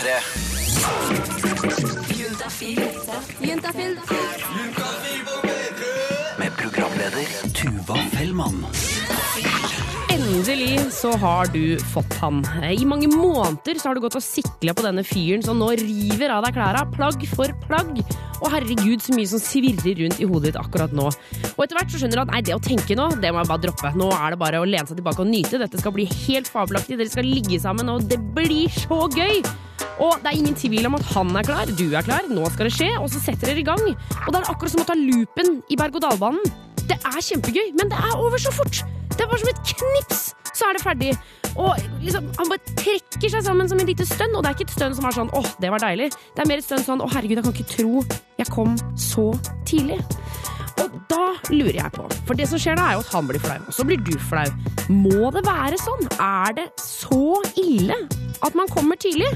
P3. Med programleder Tuva Fellmann. Endelig så har du fått han. I mange måneder så har du gått og sikla på denne fyren som nå river av deg klærne, plagg for plagg. Og herregud, så mye som svirrer rundt i hodet ditt akkurat nå. Og etter hvert så skjønner du at nei, det å tenke nå, det må jeg bare droppe. Nå er det bare å lene seg tilbake og nyte. Dette skal bli helt fabelaktig. Dere skal ligge sammen, og det blir så gøy! Og det er ingen tvil om at han er klar, du er klar, nå skal det skje, og så setter dere i gang. Og det er akkurat som å ta loopen i berg-og-dal-banen. Det er kjempegøy, men det er over så fort. Det er bare som et knips, så er det ferdig. Og liksom, Han bare trekker seg sammen som en lite stønn, og det er ikke et stønn som er sånn åh, det var deilig. Det er mer et stønn sånn å herregud, jeg kan ikke tro jeg kom så tidlig. Og da lurer jeg på, for det som skjer da er jo at han blir flau, og så blir du flau. Må det være sånn? Er det så ille at man kommer tidlig?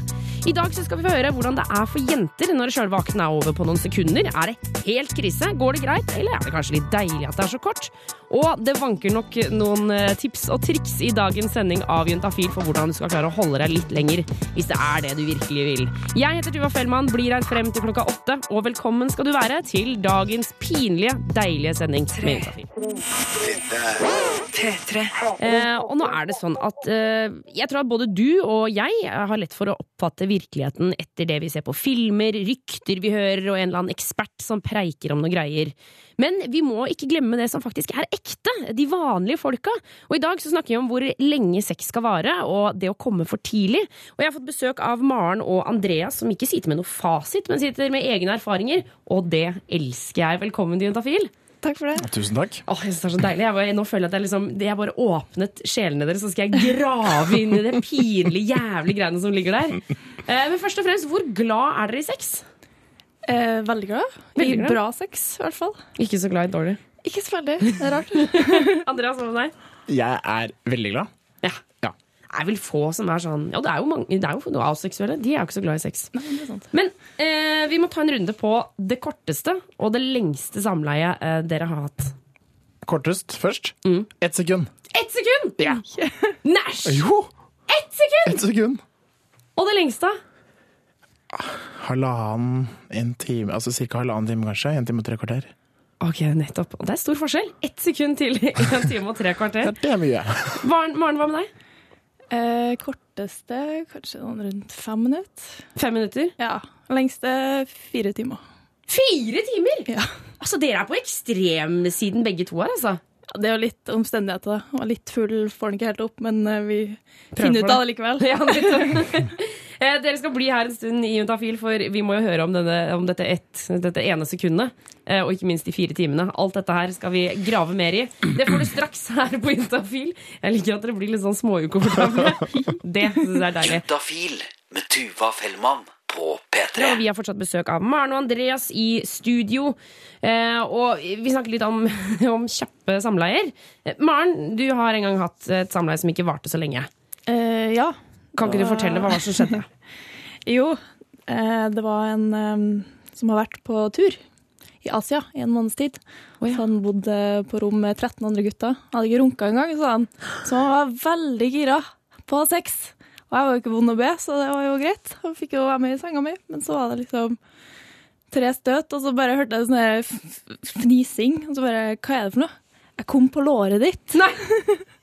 I dag så skal vi få høre hvordan det er for jenter når sjølve akten er over på noen sekunder. Er det helt krise? Går det greit? Eller er det kanskje litt deilig at det er så kort? Og det vanker nok noen eh, tips og triks i dagens sending av Juntafil for hvordan du skal klare å holde deg litt lenger, hvis det er det du virkelig vil. Jeg heter Tuva Fellmann, blir her frem til klokka åtte, og velkommen skal du være til dagens pinlige, deilige sending med Juntafil. Eh, og nå er det sånn at eh, jeg tror at både du og jeg har lett for å oppfatte virkeligheten etter det vi ser på filmer, rykter vi hører, og en eller annen ekspert som preiker om noen greier. Men vi må ikke glemme det som faktisk er ekte, de vanlige folka. Og i dag så snakker vi om hvor lenge sex skal vare, og det å komme for tidlig. Og jeg har fått besøk av Maren og Andreas, som ikke sitter med noe fasit, men sitter med egne erfaringer, og det elsker jeg. Velkommen Juntafil. Takk for det. Tusen takk. Åh, jeg synes det er så deilig. Jeg bare, nå føler jeg at jeg liksom Jeg bare åpnet sjelene deres, så skal jeg grave inn i det pinlige, jævlige greiene som ligger der. Eh, men først og fremst, hvor glad er dere i sex? Eh, veldig glad. Veldig I bra sex, i hvert fall. Ikke så glad i dårlig. Ikke så veldig. Det er rart. Andreas, hva med deg? Jeg er veldig glad. Ja. Ja. Det er vel få som er sånn Ja, det er jo mange Det er jo noe aseksuelle. De er jo ikke så glad i sex. Nei, det er sant. Men eh, vi må ta en runde på det korteste og det lengste samleiet eh, dere har hatt. Kortest først. Mm. Ett sekund. Ett sekund! Ja. Næsj! Jo! Ett sekund! Et sekund. Og det lengste? Halvannen, en time, altså ca. halvannen time kanskje. En time og tre kvarter. Ok, nettopp. Og det er stor forskjell. Ett sekund til en time og tre kvarter. det er mye. Maren, hva med deg? Eh, korteste kanskje noen rundt fem minutter. Fem minutter? Ja. Lengste fire timer. Fire timer! Ja. Altså, Dere er på ekstremsiden begge to her, altså. Ja, Det er jo litt omstendigheter. da. Var litt full, får den ikke helt opp, men eh, vi Prøver finner ut av det. likevel. Ja. Eh, Dere skal bli her en stund i Juntafil, for vi må jo høre om, denne, om dette, ett, dette ene sekundet. eh, Og ikke minst de fire timene. Alt dette her skal vi grave mer i. Det får du straks her på Juntafil. Jeg liker at dere blir litt sånn småukomfortable. Det syns jeg er deilig. Juntafil med Tuva Fellmann på P3. Og vi har fortsatt besøk av Maren og Andreas i studio. Eh, og vi snakker litt om, om kjappe samleier. Eh, Maren, du har en gang hatt et samleie som ikke varte så lenge. Eh, ja. Kan ikke du fortelle hva som skjedde? Jo, eh, det var en eh, som har vært på tur i Asia i en måneds tid. Oh, ja. Så han bodde på rom med 13 andre gutter. Hadde ikke runka engang, sa han. Så han var veldig gira på sex. Og jeg var jo ikke vond å be, så det var jo greit. Han fikk jo være med i senga mi. Men så var det liksom tre støt, og så bare hørte jeg sånn fnising. Og så bare Hva er det for noe? Jeg kom på låret ditt. Nei!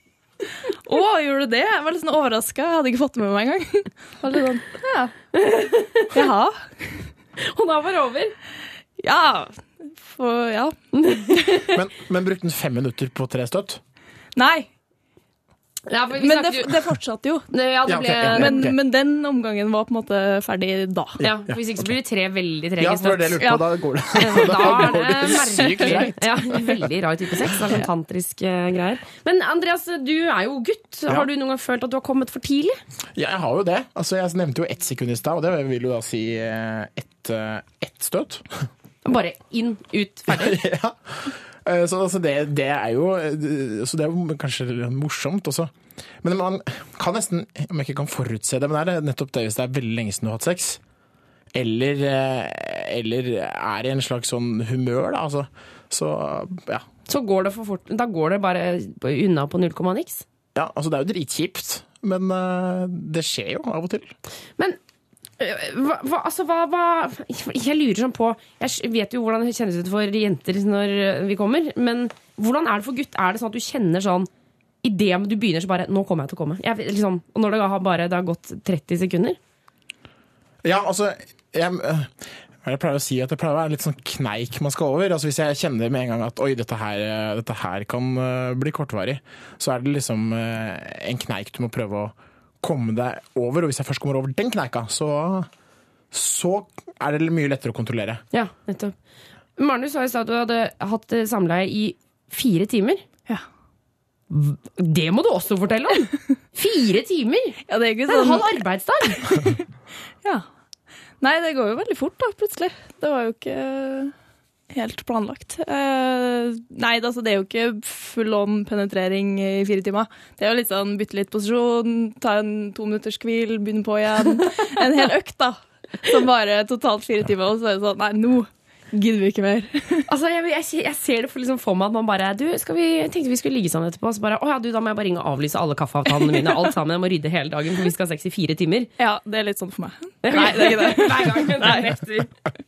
Å, gjorde du det? Jeg var litt sånn overraska. Jeg hadde ikke fått det med meg engang. Var litt sånn, ja. Jaha. Og da var det over. Ja. For, ja. Men, men brukte den fem minutter på tre støtt? Nei, Ja, for vi men det, jo- det fortsatte jo. Det Ja, det ble, ja, Men, ok. men den omgangen var på en måte ferdig da. ja, for Hvis ikke så blir det tre veldig trege Ja, for det lurte på. Da går det. Da er det sykt merkelig. greit. Ja, veldig rar type sex. Sånn tantrisk greier. Men Andreas, du er jo gutt. Ja. Har du noen gang følt at du har kommet for tidlig? Ja, jeg har jo det. Altså, jeg nevnte jo ett sekund i stad, og det vil jo da si eh, ett et støt. Bare inn, ut, ferdig. ja. Eh, Så altså, det, det er jo eh, Så det er jo kanskje morsomt også. Men man kan nesten, om jeg ikke kan forutse det, men er det nettopp det hvis det er veldig lenge siden du har hatt sex? Eller, eh, eller er i en slags sånn humør, da. Altså, så ja. Så går det for fort. Da går det bare unna på null komma niks. ja. Altså, det er jo dritkjipt, men det skjer jo av og til. Men hva, hva, altså, hva, hva Jeg lurer sånn på Jeg vet jo hvordan det kjennes ut for jenter når vi kommer, men hvordan er det for gutt? Er det sånn at du kjenner sånn Idet du begynner, så bare Nå kommer jeg til å komme. Jeg, liksom, og når det har bare det har gått 30 sekunder? Ja, altså jeg, det jeg pleier å si at det pleier å være litt sånn kneik man skal over. Altså Hvis jeg kjenner med en gang at oi, dette her, øh, dette her kan bli kortvarig, så er det liksom en kneik du må prøve å komme deg over. Og hvis jeg først kommer over den kneika, så, så er det mye lettere å kontrollere. Ja, nettopp. Maren, du sa i stad at du hadde hatt eh, samleie i fire timer. Ja. Det må du også fortelle om! Fire timer! ja, det er ikke Det er en sånn halv arbeidsdag! Ja. Nei, det går jo veldig fort, da, plutselig. Det var jo ikke helt planlagt. Uh, nei, altså, det er jo ikke full on penetrering i fire timer. Det er jo litt sånn bytte litt posisjon, ta en to minutters hvil, begynne på igjen. En hel økt, da. Som bare totalt fire timer, og så er det sånn Nei, nå gidder vi ikke mer. Altså, jeg, jeg, jeg ser det for, liksom for meg at man bare Du, skal vi, tenkte vi skulle ligge sammen etterpå. Så bare, å ja, du, da må jeg bare ringe og avlyse alle kaffeavtalene mine. Alt sammen, Jeg må rydde hele dagen, for vi skal ha sex i fire timer. Ja, det er litt sånn for meg. Nei, det er ikke det. Hver gang. Det er nekter.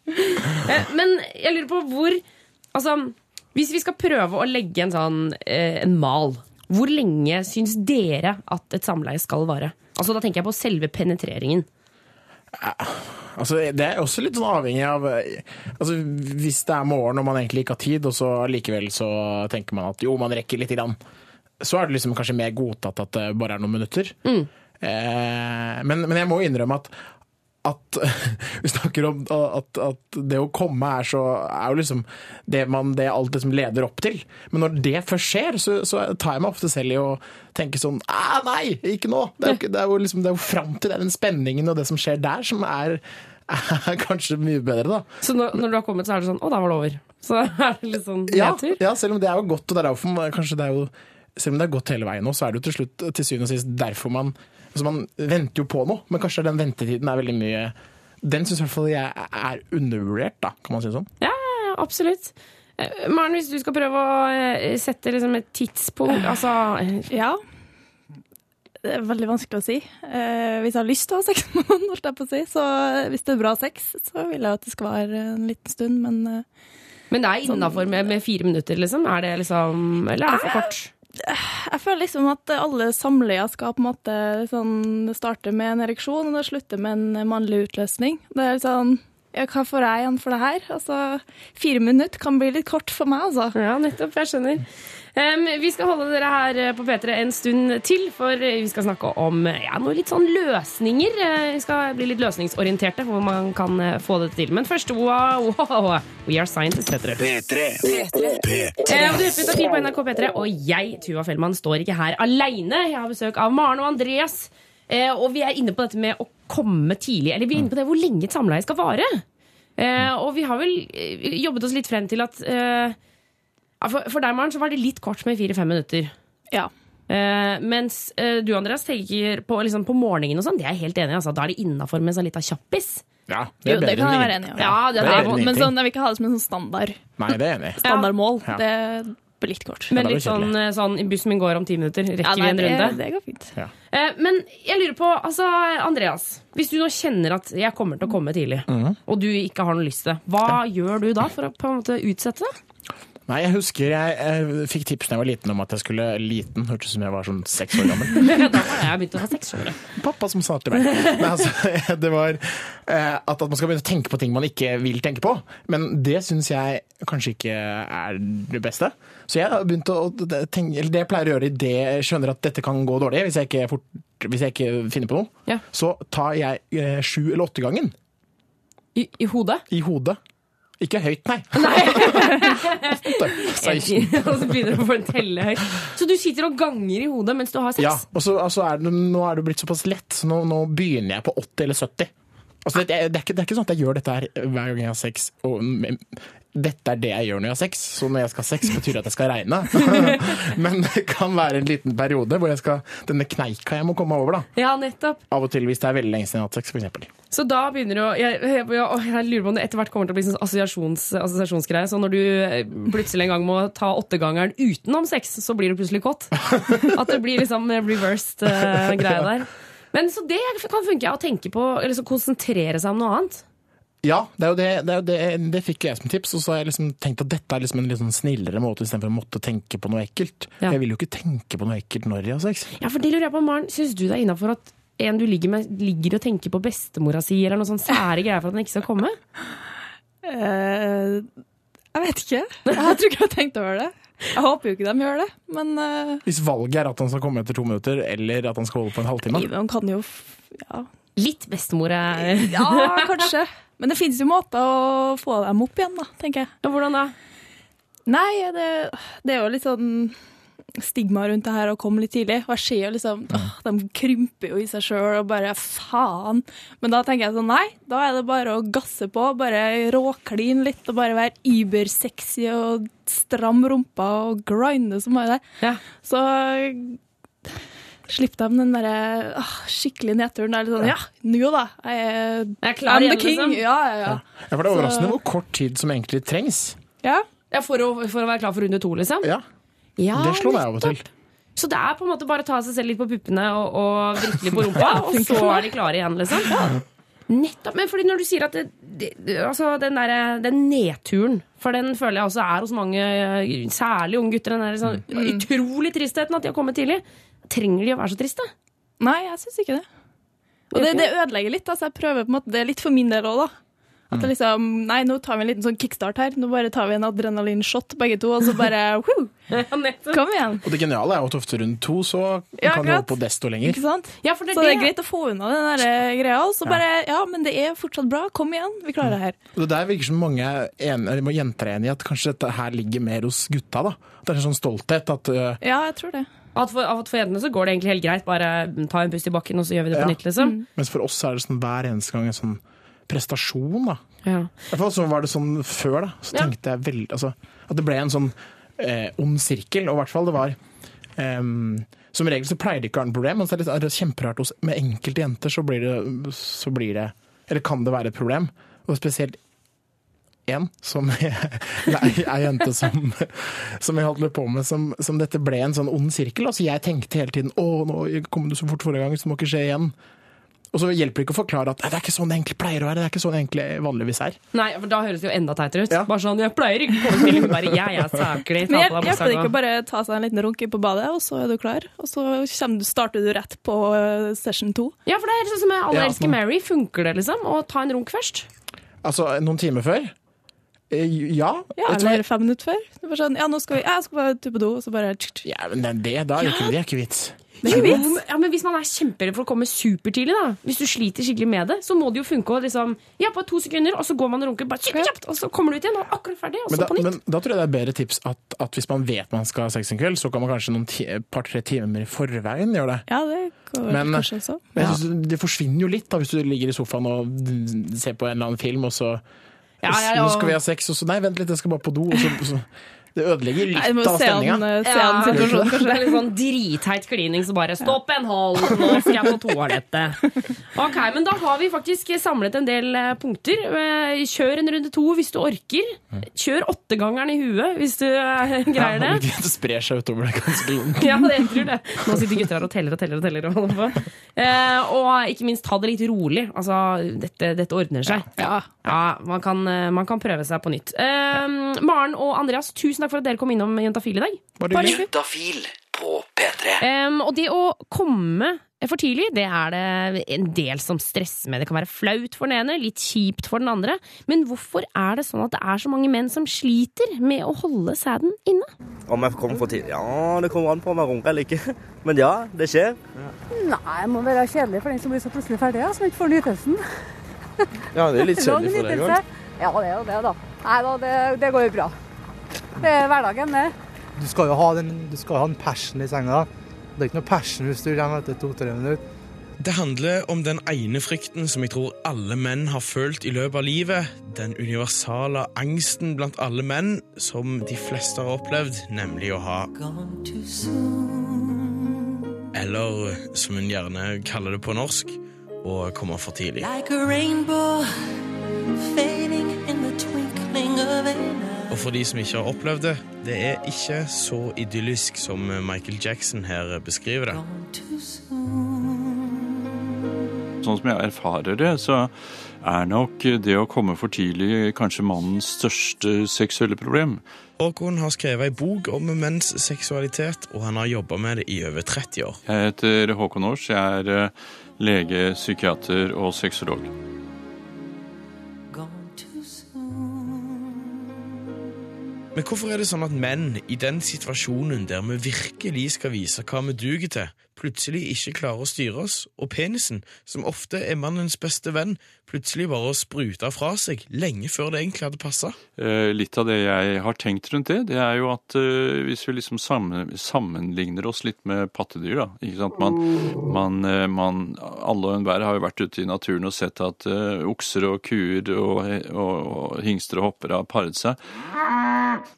Eh, Men jeg lurer på hvor Altså, hvis vi skal prøve å legge en sånn eh, en mal, hvor lenge syns dere at et samleie skal vare? Altså, Da tenker jeg på selve penetreringen. Altså, det er også litt sånn avhengig av altså, Hvis det er morgen og man egentlig ikke har tid, og så likevel så tenker man at jo, man rekker lite grann, så er det liksom kanskje mer godtatt at det bare er noen minutter. Eh, men, men jeg må innrømme at at vi snakker om at, at det å komme er så er jo liksom det, man, det alt liksom leder opp til. Men når det først skjer, så, så tar jeg meg ofte selv i å tenke sånn nei, ikke nå! Det er jo, det er jo liksom, det er jo fram til det, den spenningen og det som skjer der, som er, er kanskje mye bedre, da. Så når, når du har kommet, så er det sånn Å, da var det over. Så er det litt sånn Ja, nedtur. ja, selv om det er jo godt, og det er derfor man, kanskje det er jo selv om det er gått hele veien nå, så er det jo til slutt til syvende og sist derfor man altså Man venter jo på noe, men kanskje den ventetiden er veldig mye Den syns i hvert fall jeg er undervurdert, da, kan man si det sånn. Ja, absolutt. Eh, Maren, hvis du skal prøve å eh, sette liksom et tidspunkt Altså Ja. Det er veldig vanskelig å si. Eh, hvis jeg har lyst til å ha sex med noen, holdt jeg på å si, så hvis det er bra sex, så vil jeg at det skal være en liten stund, men eh, Men det er innafor med, med fire minutter, liksom? Er det liksom Eller er det for kort? Jeg føler liksom at alle samleier skal på en måte sånn, starte med en ereksjon, og det slutter med en mannlig utløsning. Det er sånn ja, Hva får jeg igjen for det her? Altså, Fire minutter kan bli litt kort for meg, altså. Ja, nettopp. Jeg skjønner. Um, vi skal holde dere her eh, på P3 en stund til, for eh, vi skal snakke om eh, ja, noe litt sånn løsninger. Vi skal bli litt løsningsorienterte, hvor man kan få det til. Men først wow, wow, We Are Scientists, heter det. P3. Eh, og Du hører på NRK P3, og jeg, Tuva Fellmann, står ikke her aleine. Jeg har besøk av Maren og Andreas. Eh, og vi er inne på dette med å komme tidlig. Eller vi er inne på det hvor lenge et samleie skal vare. Eh, og vi har vel eh, jobbet oss litt frem til at eh, for, for deg, Maren, så var det litt kort med fire-fem minutter. Ja. Eh, mens du, Andreas, tenker på, liksom, på morgenen og sånn. Det er jeg helt enig i. Altså. Da er det innafor med en sånn lita kjappis. Ja, Jo, det kan jeg være enig i. Ja, det, Det er det, Men sånn, jeg vil ikke ha det som en sånn standard, Nei, det er enig standardmål. Ja. Det blir litt kort. men litt sånn, eh, sånn Bussen min går om ti minutter. Rekker Ja, nei, vi en runde? det, det går fint. Ja. Eh, Men jeg lurer på, altså Andreas Hvis du nå kjenner at jeg kommer til å komme tidlig Mhm. Og du ikke har noe lyst til det Hva gjør du da for å på en måte utsette det? Nei, jeg husker jeg, jeg fikk tips da jeg var liten om at jeg skulle liten. Hørtes ut som jeg var sånn seks år gammel. Da jeg begynt å ha seks år. Pappa som sa til meg. Nei, altså, det var eh, at, at man skal begynne å tenke på ting man ikke vil tenke på. Men det syns jeg kanskje ikke er det beste. Så jeg har begynt å tenke, eller det jeg pleier å gjøre idet jeg skjønner at dette kan gå dårlig, hvis jeg ikke, fort, hvis jeg ikke finner på noe, Ja. så tar jeg eh, sju eller åtte gangen I, i hodet i hodet. Ikke høyt, nei. Åtte, 16. Og så begynner du å få en telle høyt Så du sitter og ganger i hodet mens du har sex Ja, og så altså er det, nå er det blitt såpass lett, så nå, nå begynner jeg på 80 eller 70. Altså, det, det, er ikke, det er ikke sånn at jeg gjør dette her hver gang jeg har sex. Og, dette er det jeg gjør når jeg har sex, så når jeg skal ha sex, betyr det at jeg skal regne. Men det kan være en liten periode hvor jeg skal, denne kneika jeg må komme over. da. Ja, nettopp Av og til hvis det er veldig lenge siden jeg har hatt sex, f.eks. Så da begynner du å jeg, jeg, jeg, lurer på om det etter hvert kommer til å bli sånn assosiasjons, assosiasjonsgreie. Så når du eh, plutselig en gang må ta åttegangeren utenom sex, så blir du plutselig kåt. At det blir liksom reversed uh, greie der. Men så det kan funke, å tenke på, eller så konsentrere seg om noe annet. Ja, det, er jo det, det, er jo det, det fikk jeg som tips, og så har jeg liksom tenkt at dette er liksom en litt sånn snillere måte istedenfor å måtte tenke på noe ekkelt. Ja. Jeg vil jo ikke tenke på noe ekkelt når jeg har sex. Ja, for det lurer jeg på, Maren, syns du det er innafor at en du ligger med, ligger og tenker på bestemora si, eller noe sånn sære greier for at den ikke skal komme? Uh, jeg vet ikke. Jeg tror ikke jeg har tenkt over det. Jeg håper jo ikke de gjør det, men uh... Hvis valget er at han skal komme etter to minutter, eller at han skal holde på en halvtime. Han kan jo f- ja. Litt bestemor ja, kanskje. Men det finnes jo måter å få dem opp igjen, da, tenker jeg. Ja, Hvordan da? Nei, det, det er jo litt sånn stigma rundt det her å komme litt tidlig. Og jeg ser jo liksom åh, De krymper jo i seg sjøl og bare faen. Men da tenker jeg sånn nei, da er det bare å gasse på. Bare råkline litt og bare være übersexy og stram rumpa og grinde som bare det. Ja. Så slipp deg med den derre åh, skikkelig nedturen. Det er sånn ja, nå da. Jeg Jeg er klar I'm the king. liksom. Ja, ja, ja. Ja, for det er Så- overraskende hvor kort tid som egentlig trengs. ja. Ja, for, å, for å være klar for runde to, liksom? Ja, Ja, Det slår meg av og til. Så det er på en måte bare å ta seg selv litt på puppene og, og virkelig på rumpa, og så er de klare igjen, liksom? Nettopp. Men fordi når du sier at det, det, altså den, der, den nedturen For den føler jeg også er hos mange, særlig unge gutter. Den der sånn, utrolig tristheten at de har kommet tidlig. Trenger de å være så triste? Nei, jeg syns ikke det. Og det, det ødelegger litt. Altså, jeg prøver på en måte, Det er litt for min del òg, da. At det liksom, Nei, nå tar vi en liten sånn kickstart her. Nå bare tar vi en adrenalinshot begge to, og så bare woo, Kom igjen. Og det geniale er jo at ofte rundt to så Ja, kan du holde på desto lenger. Ikke sant? Ja, for det, Så det er greit å få unna den der eh, greia. Og så bare Ja, men det er fortsatt bra. Kom igjen. Vi klarer det her. Og det der virker som mange en- jenter er enig i at kanskje dette her ligger mer hos gutta. da. At det er en sånn stolthet at uh, Ja, jeg tror det. At for, at for jentene så går det egentlig helt greit. Bare ta en pust i bakken, og så gjør vi det på Ja. nytt, liksom. Mens for oss er det sånn hver eneste gang en sånn prestasjon, da. Ja. I hvert fall så var det sånn før, da. Så Ja. tenkte jeg veldig altså, At det ble en sånn eh, ond sirkel. Og i hvert fall det var um, Som regel så pleier det ikke å være noe problem, men så er det, er det kjemperart hos Med enkelte jenter så blir det Så blir det Eller kan det være et problem. Og spesielt én som ei jente som, som jeg holdt litt på med, som, som dette ble en sånn ond sirkel. Altså jeg tenkte hele tiden å, nå kom du så fort forrige gang, så det må ikke skje igjen. Og så hjelper det ikke å forklare at det er ikke sånn det egentlig pleier å være. Det er ikke sånn det egentlig vanligvis er. Nei, for da høres det jo enda teitere ut. Ja. Bare sånn, jeg pleier ikke å komme til bare jeg er saklig. Men hjelper det ikke å bare ta seg en liten runk på badet, og så er du klar? Og så du, starter du rett på eh, session to? Ja, for det er sånn som med Alle Ja, elsker Mary. Funker det, liksom? Å ta en runk først? Altså, noen timer før? Eh, Ja. Ja, eller fem minutter før. Det var sånn, ja, nå skal vi, jeg skal bare tur på do, og så bare ja men det, da er det ikke, det er ikke vits. Ja, men Hvis man er kjemperedd for å komme supertidlig, da Hvis du sliter skikkelig med det, så må det jo funke å liksom Ja, på to sekunder, og så går man og runker, bare kjapt, kjapt, og så kommer du ut igjen, og akkurat ferdig, og så da, på nytt. men da tror jeg det er bedre tips at, at hvis man vet man skal ha sex en kveld, så kan man kanskje noen par-tre timer i forveien gjøre det. Ja, det går Men- kanskje også. Men jeg synes det forsvinner jo litt da, hvis du ligger i sofaen og ser på en eller annen film, og så Ja, ja, ja. Nå skal vi ha sex, og så Nei, vent litt, jeg skal bare på do. Og så, så, det ødelegger litt Nei, av se an, stemninga. eh, Ja, situasjonen, kanskje. Det er litt sånn dritheit klining, som bare stopp en hold, nå skal jeg på toalettet. Ok, men da har vi faktisk samlet en del eh, punkter. Eh, Kjør en runde to hvis du orker. Kjør åttegangeren i huet hvis du greier det. Ja, det sprer seg utover det ganske Ja, det tror det. Nå sitter gutter her og teller og teller og teller. Og, holder på. Eh, og ikke minst ta det litt rolig. Altså, dette, dette ordner seg. Ja. Ja, man kan, man kan prøve seg på nytt. Maren og Andreas, tusen takk for at dere kom innom Juntafil i dag. Bare hyggelig. Juntafil på P3. Um, og det å komme for tidlig, det er det en del som stresser med. Det kan være flaut for den ene, litt kjipt for den andre. Men hvorfor er det sånn at det er så mange menn som sliter med å holde sæden inne? Om jeg kommer for tidlig? Ja, det kommer an på om jeg runker eller ikke. Men ja, det skjer. Nei, det må være kjedelig for den som blir så plutselig ferdig, ja, som ikke får nytelsen. Ja, det er litt kjedelig for deg òg. Ja, det er jo det, da. Nei da, det, det går jo bra. Det er hverdagen, det. Du skal jo ha, den, du skal ha en passion i senga. Det er ikke noe passion hvis du kommer etter to-tre minutter. Det handler om den ene frykten som jeg tror alle menn har følt i løpet av livet. Den universale angsten blant alle menn som de fleste har opplevd, nemlig å ha Eller som hun gjerne kaller det på norsk, å komme for tidlig. Og for de som ikke har opplevd det, det er ikke så idyllisk som Michael Jackson her beskriver det. Sånn som jeg erfarer det, så er nok det å komme for tidlig kanskje mannens største seksuelle problem. Håkon har skrevet ei bok om menns seksualitet, og han har jobba med det i over 30 år. Jeg heter Håkon Aars. Jeg er eh, lege, psykiater og sexolog. Men hvorfor er det sånn at menn i den situasjonen der vi virkelig skal vise hva vi duger til, plutselig ikke klarer å styre oss, og penisen, som ofte er mannens beste venn, plutselig bare spruta fra seg lenge før det egentlig hadde passa? Eh, Litt av det jeg har tenkt rundt det, det er jo at eh, hvis vi liksom sammenligner oss litt med pattedyr, da. Ikke sant? Man, man, eh, man, alle og enhver har jo vært ute i naturen og sett at okser og kuer og, og, og hingster og hopper har paret seg.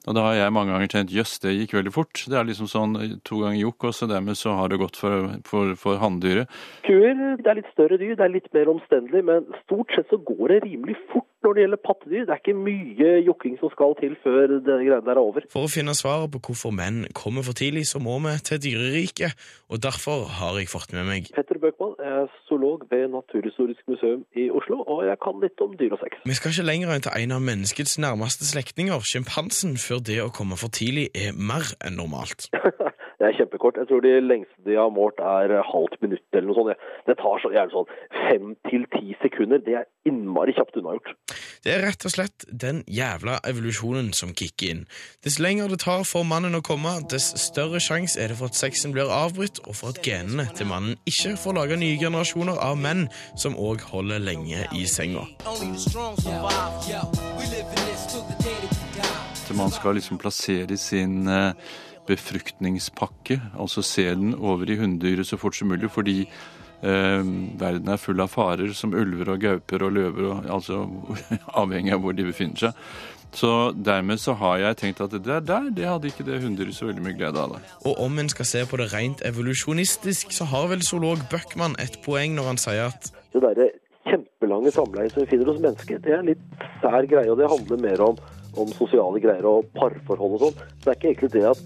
Og da har jeg mange ganger tenkt jøss, det gikk veldig fort. Det er liksom sånn to ganger jokk, og så dermed så har det gått for, for, for hanndyret. Kuer det er litt større dyr, det er litt mer omstendelig, men stort sett så går det rimelig fort når det gjelder pattedyr. Det er ikke mye jokking som skal til før denne greia der er over. For å finne svaret på hvorfor menn kommer for tidlig, så må vi til dyreriket, og derfor har jeg fått med meg Petter Bøckmann er zoolog ved Naturhistorisk museum i Oslo, og jeg kan litt om dyr og sex. Vi skal ikke lenger enn til en av menneskets nærmeste slektninger, sjimpansen, før det å komme for tidlig er mer enn normalt. Det er kjempekort. Jeg tror de lengste de har målt er halvt minutt eller noe sånt. Det tar så gjerne sånn fem til ti sekunder. Det er innmari kjapt unnagjort. Det er rett og slett den jævla evolusjonen som kicker inn. Dess lenger det tar for mannen å komme, dess større sjanse er det for at sexen blir avbrutt, og for at genene til mannen ikke får lage nye generasjoner av menn som òg holder lenge i senga. Man skal liksom plassere sin eh, befruktningspakke, altså se den over i hunndyret så fort som mulig, fordi eh, verden er full av farer som ulver og gauper og løver, og, altså avhengig av hvor de befinner seg. Så dermed så har jeg tenkt at det der, der det hadde ikke det hunndyret så veldig mye glede av. det. Og om en skal se på det rent evolusjonistisk, så har vel zoolog Bøckmann et poeng når han sier at Det derre kjempelange samleiet som vi finner hos mennesker, det er en litt sær greie, og det handler mer om, om sosiale greier og parforhold og sånn. Så det er ikke egentlig det at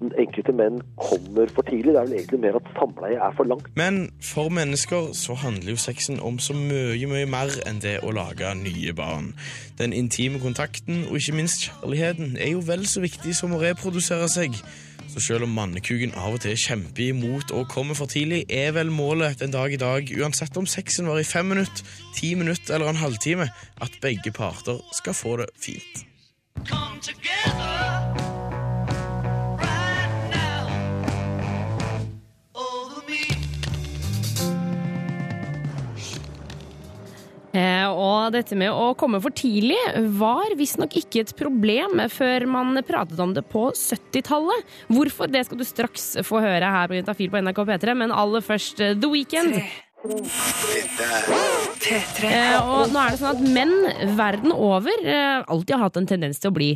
enkelte menn kommer for tidlig, det er vel egentlig mer at samleie er for langt. Men for mennesker så handler jo sexen om så mye, mye mer enn det å lage nye barn. Den intime kontakten og ikke minst kjærligheten er jo vel så viktig som å reprodusere seg. Så selv om mannekuken av og til kjemper imot og kommer for tidlig, er vel målet den dag i dag, uansett om sexen var i fem minutter, ti minutter eller en halvtime, at begge parter skal få det fint. Eh, og dette med å komme for tidlig var visstnok ikke et problem før man pratet om det på 70-tallet. Hvorfor, det skal du straks få høre her på Juntafil på NRK P3, men aller først eh, The Weekend. Eh, og nå er det sånn at menn verden over eh, alltid har hatt en tendens til å bli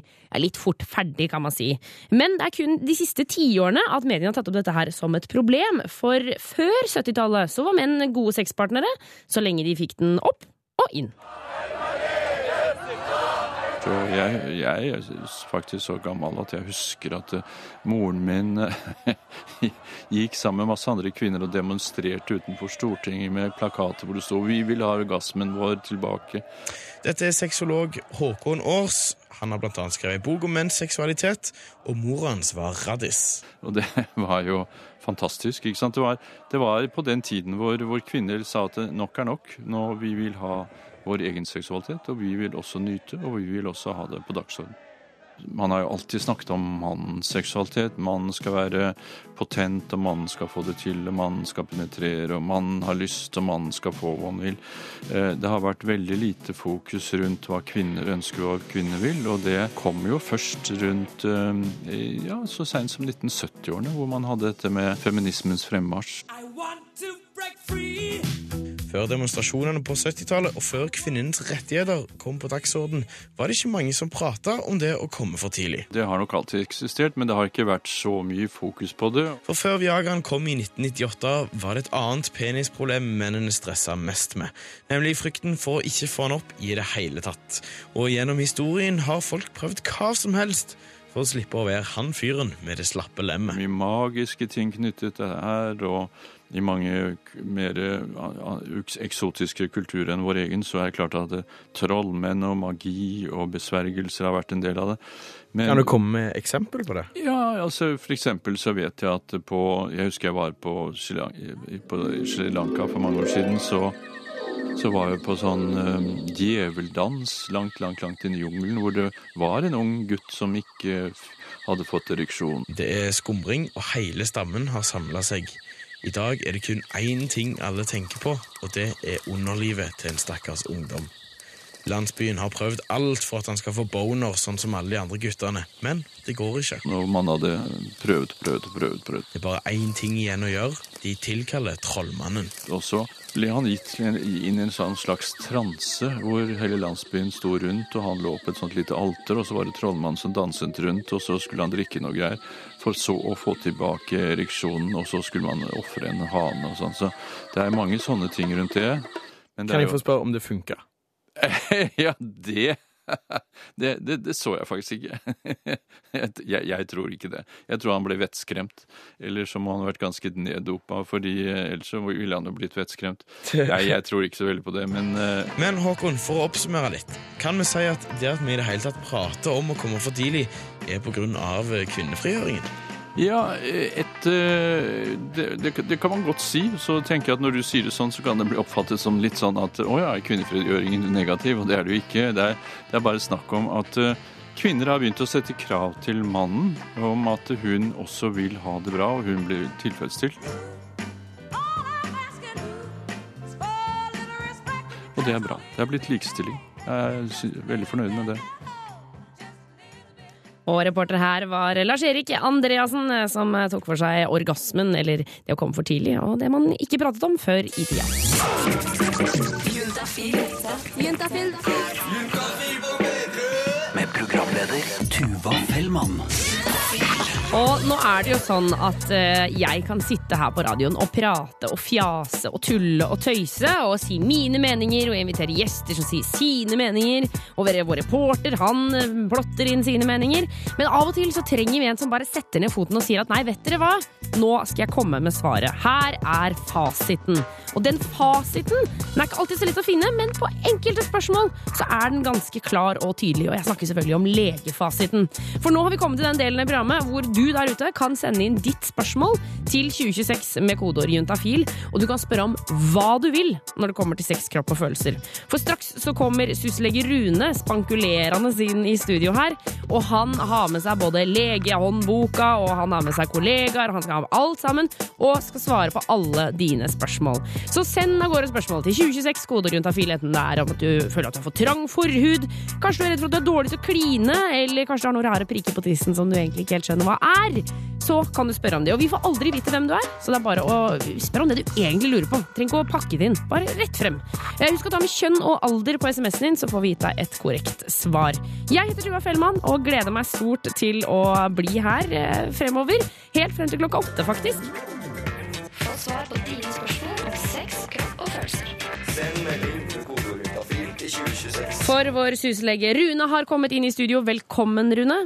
litt fort ferdig, kan man si. Men det er kun de siste tiårene at mediene har tatt opp dette her som et problem. For før 70-tallet så var menn gode sexpartnere så lenge de fikk den opp og inn. Jeg, jeg er faktisk så gammel at jeg husker at eh, moren min eh, gikk sammen med masse andre kvinner og demonstrerte utenfor Stortinget med plakater hvor det sto 'Vi vil ha orgasmen vår tilbake'. Dette er sexolog Håkon Aars. Han har annet skrevet bok om menns seksualitet, og mora hans var raddis. Og det var jo fantastisk. ikke sant? Det var, det var på den tiden hvor, hvor kvinner sa at nok er nok. Nå vi vil ha vår egen seksualitet, og vi vil også nyte, og vi vil også ha det på dagsorden. Man har jo alltid snakket om mannens seksualitet. Mannen skal være potent, og mannen skal få det til, og mannen skal penetrere, og mannen har lyst, og mannen skal få hva han vil. Eh, Det har vært veldig lite fokus rundt hva kvinner ønsker og hva kvinner vil, og det kom jo først rundt eh, ja, så seint som 1970-årene, hvor man hadde dette med feminismens fremmarsj. Før demonstrasjonene på 70-tallet og før kvinnens rettigheter kom på dagsorden, var det ikke mange som prata om det å komme for tidlig. Det har nok alltid eksistert, men det har ikke vært så mye fokus på det. For før Viagraen kom i 1998, var det et annet penisproblem mennene stressa mest med, nemlig frykten for å ikke få den opp i det hele tatt. Og gjennom historien har folk prøvd hva som helst for å slippe å være han fyren med det slappe lemmet. Mye magiske ting knyttet til det her, og i mange mer eksotiske kulturer enn vår egen, så er det klart at eh, trollmenn og magi og besvergelser har vært en del av det. Men- Kan du komme med eksempel på det? Ja, altså for eksempel så vet jeg at på Jeg husker jeg var på Sri, Lanka, på Sri Lanka for mange år siden, så, så var jeg på sånn um, djeveldans langt, langt, langt inn i jungelen, hvor det var en ung gutt som ikke hadde fått ereksjon. Det er skumring, og hele stammen har samla seg. I dag er det kun én ting alle tenker på, og det er underlivet til en stakkars ungdom. Landsbyen har prøvd alt for at han skal få boner, sånn som alle de andre guttene, men det går ikke. Når man hadde prøvd, prøvd, prøvd, prøvd. Det er bare én ting igjen å gjøre. De tilkaller trollmannen. Og så ble han gitt inn i en sånn slags transe, hvor hele landsbyen sto rundt, og han lå på et sånt lite alter, og så var det trollmannen som danset rundt, og så skulle han drikke noe greier, for så å få tilbake ereksjonen, og så skulle man ofre en hane og sånn. Så det er mange sånne ting rundt det. Men det Kan jeg få spørre om det funka? ja, det det, det det så jeg faktisk ikke. jeg, jeg tror ikke det. Jeg tror han ble vettskremt. Eller så må han ha vært ganske neddopa, fordi eh, ellers så ville han jo blitt vettskremt. Nei, jeg tror ikke så veldig på det, men uh... Men Håkon, for å oppsummere litt, kan vi si at det at vi i det hele tatt prater om å komme for tidlig, er på grunn av kvinnefrigjøringen? Ja, et, eh, det, det, det kan man godt si. Så tenker jeg at når du sier det sånn, så kan det bli oppfattet som litt sånn at å ja, er negativ? Og det er det jo ikke. Det er, det er bare snakk om at eh, kvinner har begynt å sette krav til mannen om at hun også vil ha det bra, og hun blir tilfredsstilt. Og det er bra. Det er blitt likestilling. Jeg er veldig fornøyd med det. Og reporter her var Lars-Erik Andreassen, eh, som eh, tok for seg orgasmen, eller det å komme for tidlig, og det man ikke pratet om før i tida. Med programleder Tuva Fellmann. Og nå er det jo sånn at eh, jeg kan sitte her på radioen og prate og fjase og tulle og tøyse og si mine meninger og invitere gjester som sier sine meninger. Og være vår reporter, han eh, plotter inn sine meninger. Men av og til så trenger vi en som bare setter ned foten og sier at nei, vet dere hva? Nå skal jeg komme med svaret. Her er fasiten. Og den fasiten den er ikke alltid så lett å finne, men på enkelte spørsmål så er den ganske klar og tydelig. Og jeg snakker selvfølgelig om legefasiten. For nå har vi kommet til den delen av programmet hvor du der ute kan sende inn ditt spørsmål til 2026 med kodeord juntafil, og du kan spørre om hva du vil når det kommer til sex, kropp og følelser. For straks så kommer syslege Rune spankulerende inn i studio her, og han har med seg både legehåndboka, og han har med seg kollegaer, han skal ha med alt sammen, og skal svare på alle dine spørsmål. Så send av gårde spørsmål til 2026 kodeord juntafil, enten det er om at du føler at du har fått trang forhud, kanskje du er redd for at du er dårlig til å kline, eller kanskje du har noen rare prikker på tissen som du egentlig ikke helt skjønner hva er, så kan du spørre om det. Og vi får aldri vite hvem du er, så det er bare å spørre om det du egentlig lurer på. Trenger ikke å pakke det inn. Bare rett frem. Eh, Husk å ta med kjønn og alder på SMS-en din, så får vi gitt deg et korrekt svar. Jeg heter Tuva Fellmann og gleder meg stort til å bli her eh, fremover. Helt frem til klokka åtte, faktisk. Få svar på dine spørsmål om sex, kropp og følelser. Send melding til kodeord juntafil til 2026. For vår suselege Rune har kommet inn i studio. Velkommen, Rune.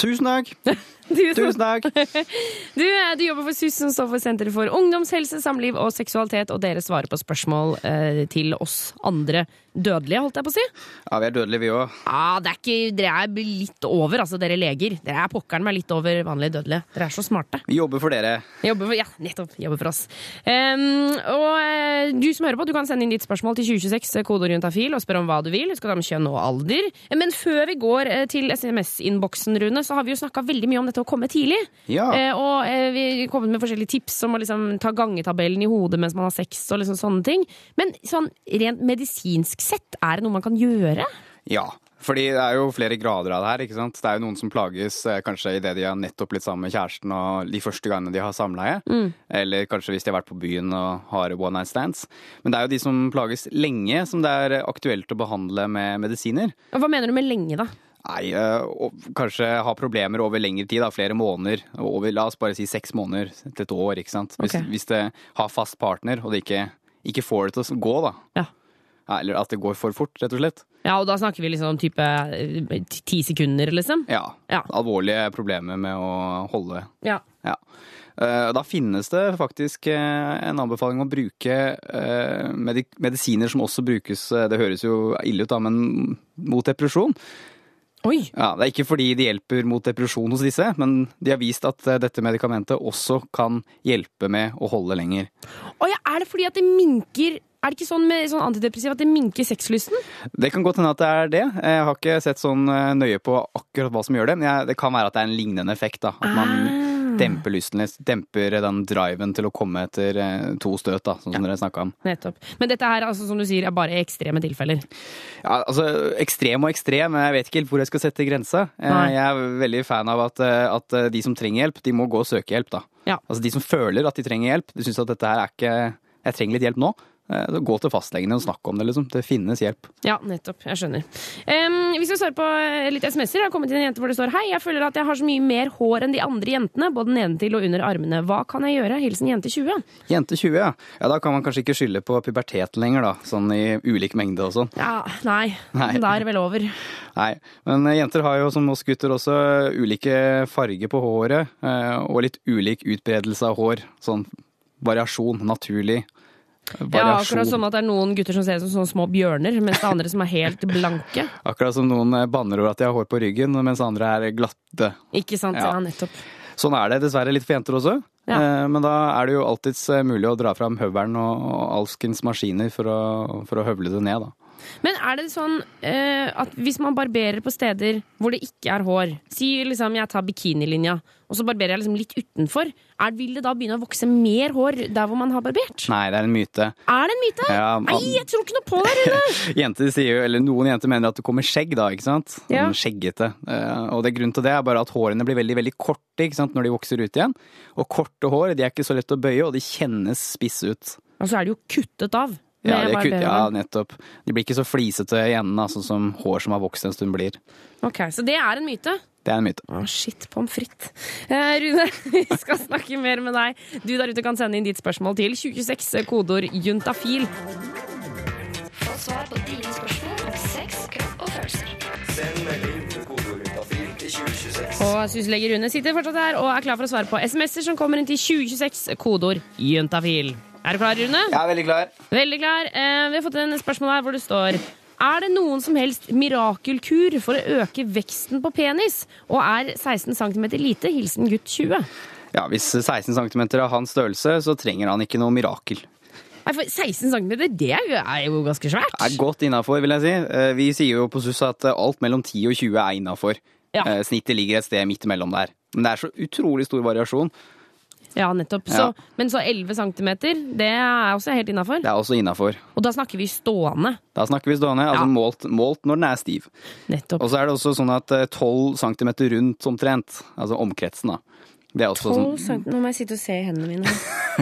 Tusen takk. Tusen takk. Du, eh, du jobber for SUS, som står for Senter for ungdomshelse, samliv og seksualitet, og dere svarer på spørsmål eh, til oss andre dødelige, holdt jeg på å si. Ja, vi er dødelige, vi òg. Ja, det er ikke, Dere er litt over, altså, dere leger. Dere er pokkeren meg litt over vanlige dødelige. Dere er så smarte. Vi jobber for dere. Jobber for, ja, nettopp. Jobber for oss. Um, og eh, du som hører på, du kan sende inn ditt spørsmål til 2026, kodeord juntafil, og spørre om hva du vil. Du skal ta med kjønn og alder. Men før vi går eh, til SMS-innboksen, Rune, så har vi jo snakka veldig mye om dette å komme tidlig. Ja. Eh, og eh, vi har kommet med forskjellige tips om å liksom, ta gangetabellen i hodet mens man har sex, og liksom sånne ting. Men sånn rent medisinsk sett, er det noe man kan gjøre? Ja. Fordi det er jo flere grader av det her. ikke sant? Det er jo noen som plages eh, kanskje idet de har nettopp blitt sammen med kjæresten og de første gangene de har samleie. Mm. Eller kanskje hvis de har vært på byen og har one night stands. Men det er jo de som plages lenge, som det er aktuelt å behandle med medisiner. Hva mener du med lenge, da? Nei, øh, og kanskje ha problemer over lengre tid, da, flere måneder. Over, la oss bare si seks måneder til et år. ikke sant? Hvis, okay. hvis det har fast partner, og det ikke, ikke får det til å gå, da. Ja. Eller at det går for fort, rett og slett. Ja, og da snakker vi liksom om type eh, ti sekunder, liksom? Ja. Ja. Alvorlige problemer med å holde. Ja. Ja. Eh, Da finnes det faktisk eh, en anbefaling om å bruke eh, medisiner som også brukes, eh, det høres jo ille ut da, men mot depresjon. Oi! Ja, Det er ikke fordi de hjelper mot depresjon hos disse, men de har vist at eh, dette medikamentet også kan hjelpe med å holde lenger. Ja, er det fordi at det minker Er det ikke sånn med sånn antidepressiv at det minker sexlysten? Det kan godt hende at det er det. Jeg har ikke sett sånn eh, nøye på akkurat hva som gjør det, men jeg, det kan være at det er en lignende effekt. da. At man demper lysten litt, demper den driven til å komme etter eh, to støt, da, som som dere snakka om. Nettopp. Men dette her, altså, som du sier, er bare ekstreme tilfeller. Ja, altså, Ekstrem og ekstrem, jeg vet ikke helt hvor jeg skal sette grensa. Eh, Jeg er veldig fan av at, eh, at de som trenger hjelp, de må gå og søke hjelp. da. Ja. Altså De som føler at de trenger hjelp, de syns at dette her er ikke Jeg trenger litt hjelp nå. Eh, Gå til fastlegen og snakk om det, liksom. Det finnes hjelp. Ja, nettopp. Jeg skjønner. Um, vi skal svare på eh, litt SMS-er. Jeg har kommet inn en jente hvor det står Hei, jeg føler at jeg har så mye mer hår enn de andre jentene, både nedentil og under armene. Hva kan jeg gjøre? Hilsen jente 20. Jente 20, ja. ja. Da kan man kanskje ikke skylde på puberteten lenger, da. Sånn i ulik mengde og sånn. Ja, nei. Nei. Da er det vel over. Nei. Men eh, jenter har jo som oss gutter også ulike farger på håret, og litt ulik utbredelse av hår. Sånn variasjon. Naturlig Ja, akkurat som at det er noen gutter som ser ut som sånne små bjørner, mens det er andre som er helt blanke. Akkurat som noen eh, banner over at de har hår på ryggen, mens andre er glatte. Ikke sant? Ja, Ja. nettopp. Sånn er det dessverre litt for jenter også. Ja. Eh, Men da er det jo alltids eh, mulig å dra fram høvelen og og alskens maskiner for å, for å høvle det ned, da. Men er det sånn eh, at hvis man barberer på steder hvor det ikke er hår Si liksom jeg tar bikinilinja, og så barberer jeg liksom litt utenfor. Er, vil det da begynne å vokse mer hår der hvor man har barbert? Nei, det er en myte. Er det en myte? Ja, Nei, jeg tror ikke noe på det, Rune! Jenter sier jo, eller Noen jenter mener at det kommer skjegg, da. ikke sant? Ja. Skjeggete. Eh, Og det grunnen til det er bare at hårene blir veldig veldig korte ikke sant? når de vokser ut igjen. Og korte hår de er ikke så lett å bøye, og de kjennes spisse ut. Og så er de jo kuttet av. Ja, de er kutt, ja, nettopp. De blir ikke så flisete i enden, sånn som hår som har vokst en stund blir. Ok, Så det er en myte? Det er en myte. Å, shit, pommes frites. Eh, Rune, vi skal snakke mer med deg. Du der ute kan sende inn ditt spørsmål til 2026, kodeord juntafil. Få svar på dine spørsmål om sex, kropp og følelser. Send melding til kodeord juntafil til 2026. Og syslege Rune sitter fortsatt her og er klar for å svare på SMS-er som kommer inn til 2026, kodeord juntafil. Er du klar, Rune? Jeg er veldig klar. Veldig klar. Eh, vi har fått en spørsmål her hvor det står Er det noen som helst mirakelkur for å øke veksten på penis? Og er 16 cm lite? Hilsen gutt 20. Ja, Hvis 16 cm er hans størrelse, så trenger han ikke noe mirakel. Nei, for 16 cm, det er jo, er jo ganske svært. er godt innafor, vil jeg si. Eh, Vi sier jo på SUS at eh, alt mellom 10 og 20 er innafor. Ja. Snittet ligger et sted midt imellom der. Men det er så utrolig stor variasjon. Ja, nettopp. Ja. Så, men så 11 cm, det er også helt innafor. Det er også innafor. Og da snakker vi stående. Da snakker vi stående, altså målt, målt når den er stiv. Nettopp. Og så er det også sånn at eh, 12 cm rundt omtrent, altså omkretsen, da. Det er også 12 sånn cm Nå må jeg sitte og se i hendene mine.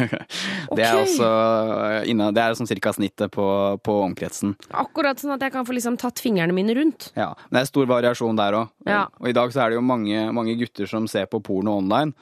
Det er Ok. også eh, inna, Det er sånn cirka snittet på, på omkretsen. Akkurat sånn at jeg kan få liksom tatt fingrene mine rundt. Ja, Men det er stor variasjon der òg. Ja. Og i dag så er det jo mange, mange gutter som ser på porno online.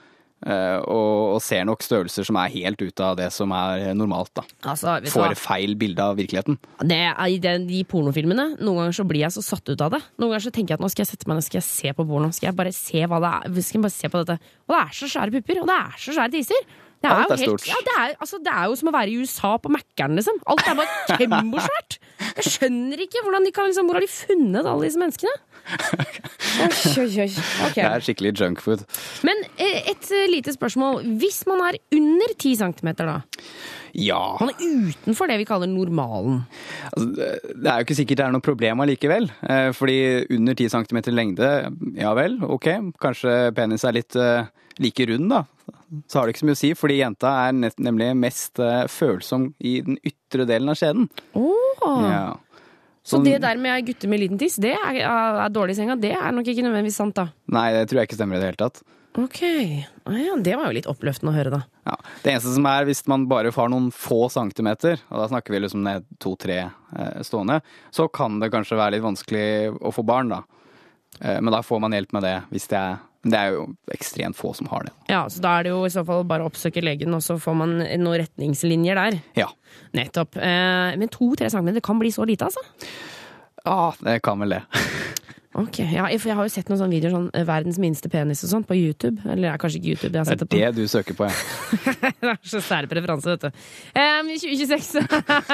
Eh, og, og ser nok størrelser som er helt ute av det som er normalt. da. Altså, Får feil bilde av virkeligheten. Det er, I den, de pornofilmene Noen ganger så blir jeg så satt ut av det. Noen ganger så tenker jeg at nå skal jeg sette meg ned skal jeg se på porno. Skal jeg bare se hva det er skal jeg bare se på dette Og det er så svære pupper, og det er så svære tiser. Det Alt jo er stort. Ja, det, er, altså, det er jo som å være i USA på Mækkern, liksom. Alt er bare kjempesvært. Jeg skjønner ikke hvordan de kan, liksom, hvor har de funnet alle disse menneskene? Oi, oi, oi. Ok. Det er skikkelig junkfood. Men eh, et eh, lite spørsmål. Hvis man er under 10 cm, da? Ja. Man er utenfor det vi kaller normalen. Altså, det er jo ikke sikkert det er noe problem allikevel. eh, Fordi under 10 cm lengde, ja vel, ok. Kanskje penis er litt like rund, da. Så har det ikke så mye å si, fordi jenta er nett- nemlig mest eh, følsom i den ytre delen av skjeden. Oh. Ja. Så Sånn- det der med gutter med liten tiss, det er, er dårlig i senga, det er nok ikke nødvendigvis sant, da. Nei, det tror jeg ikke stemmer i det hele tatt. Ok. Ah, ja, det var jo litt oppløftende å høre, da. Ja. Det eneste som er hvis man bare har noen få centimeter, og da snakker vi liksom ned to-tre eh, stående, så kan det kanskje være litt vanskelig å få barn, da. Eh, men da får man hjelp med det hvis det er Det er jo ekstremt få som har det. Ja, så da er det jo i så fall bare å oppsøke legen, og så får man noen retningslinjer der. Ja. Nettopp. Eh, men to-tre centimeter kan bli så lite, altså? Ja, det kan vel det. Ok, ja, For jeg har jo sett noen sånne videoer sånn eh, 'Verdens minste penis' og sånt på YouTube. Eller det er kanskje ikke YouTube, jeg har sett det på. Det er det du søker på, ja. det er så sær preferanse, vet du. Um, 2026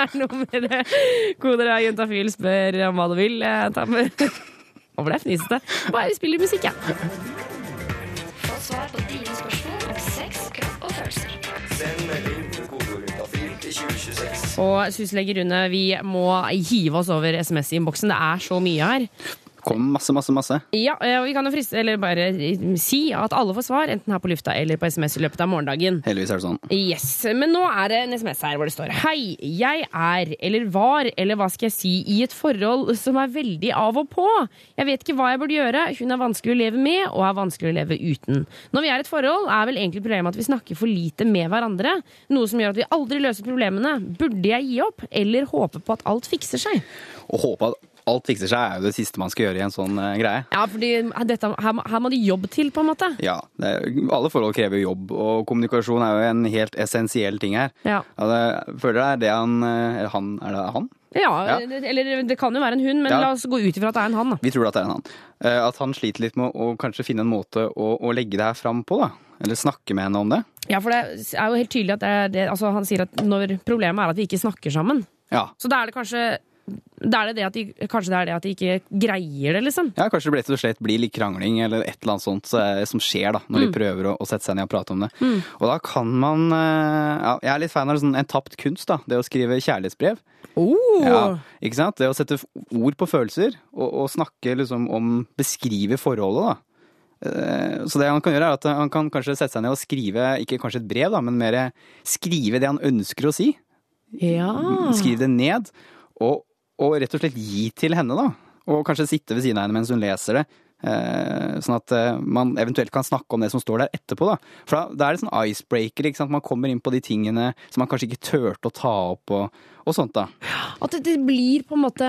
er nummeret. Koder er juntafil, spør om hva du vil. Eh, ta med Hva ble det fnisete? Bare spiller musikk, jeg. Få svar på dine spørsmål om sex, kropp og følelser. Send melding til kodeordet til 2026. Og syslege Rune, vi må hive oss over SMS-innboksen. Det er så mye her. Kommer masse, masse, masse. Ja, eh, og vi kan jo friste, eller bare si at alle får svar, enten her på lufta eller på SMS i løpet av morgendagen. Heldigvis er det sånn. Yes, Men nå er det en SMS her hvor det står Hei, jeg er, eller var, eller hva skal jeg si, i et forhold som er veldig av og på. Jeg vet ikke hva jeg burde gjøre. Hun er vanskelig å leve med, og er vanskelig å leve uten. Når vi er i et forhold, er vel egentlig problemet at vi snakker for lite med hverandre. Noe som gjør at vi aldri løser problemene. Burde jeg gi opp, eller håpe på at alt fikser seg? Å håpe at alt fikser seg, er jo det siste man skal gjøre i en sånn uh, greie. Ja, fordi dette, her, må- her må det jobb til, på en måte. Ja, det Alle forhold krever jobb, og kommunikasjon er jo en helt essensiell ting her. Ja. det, føler det er det han eh, han, er det han? Ja, Ja. eller det kan jo være en hund, men Ja. la oss gå ut ifra at det er en han, da. Vi tror at det er en han. Eh, At han sliter litt med å kanskje finne en måte å, å legge det her fram på, da. Eller snakke med henne om det. Ja, for det er jo helt tydelig at det det, altså han sier at når problemet er at vi ikke snakker sammen. Ja. Så da er det kanskje da er det det at de, Kanskje det er det at de ikke greier det, liksom. Ja, Kanskje det rett og slett blir litt krangling eller et eller annet sånt eh, som skjer da, når Mm. de prøver å, å sette seg ned og prate om det. Mm. Og da kan man eh, ja, Jeg er litt fan av sånn, en tapt kunst, da. Det å skrive kjærlighetsbrev. Oh. Ja, ikke sant? Det å sette ord på følelser, og, og snakke liksom om Beskrive forholdet, da. Eh, Så det han kan gjøre, er at han kan kanskje sette seg ned og skrive, ikke kanskje et brev, da, men mer skrive det han ønsker å si. Ja. Skrive det ned, og, og rett og slett gi til henne, da. Og kanskje sitte ved siden av henne mens hun leser det. eh, Sånn at eh, man eventuelt kan snakke om det som står der etterpå. Da For da, er det sånn icebreaker. Ikke sant? Man kommer inn på de tingene som man kanskje ikke turte å ta opp, og, og sånt. da At det, det blir på en måte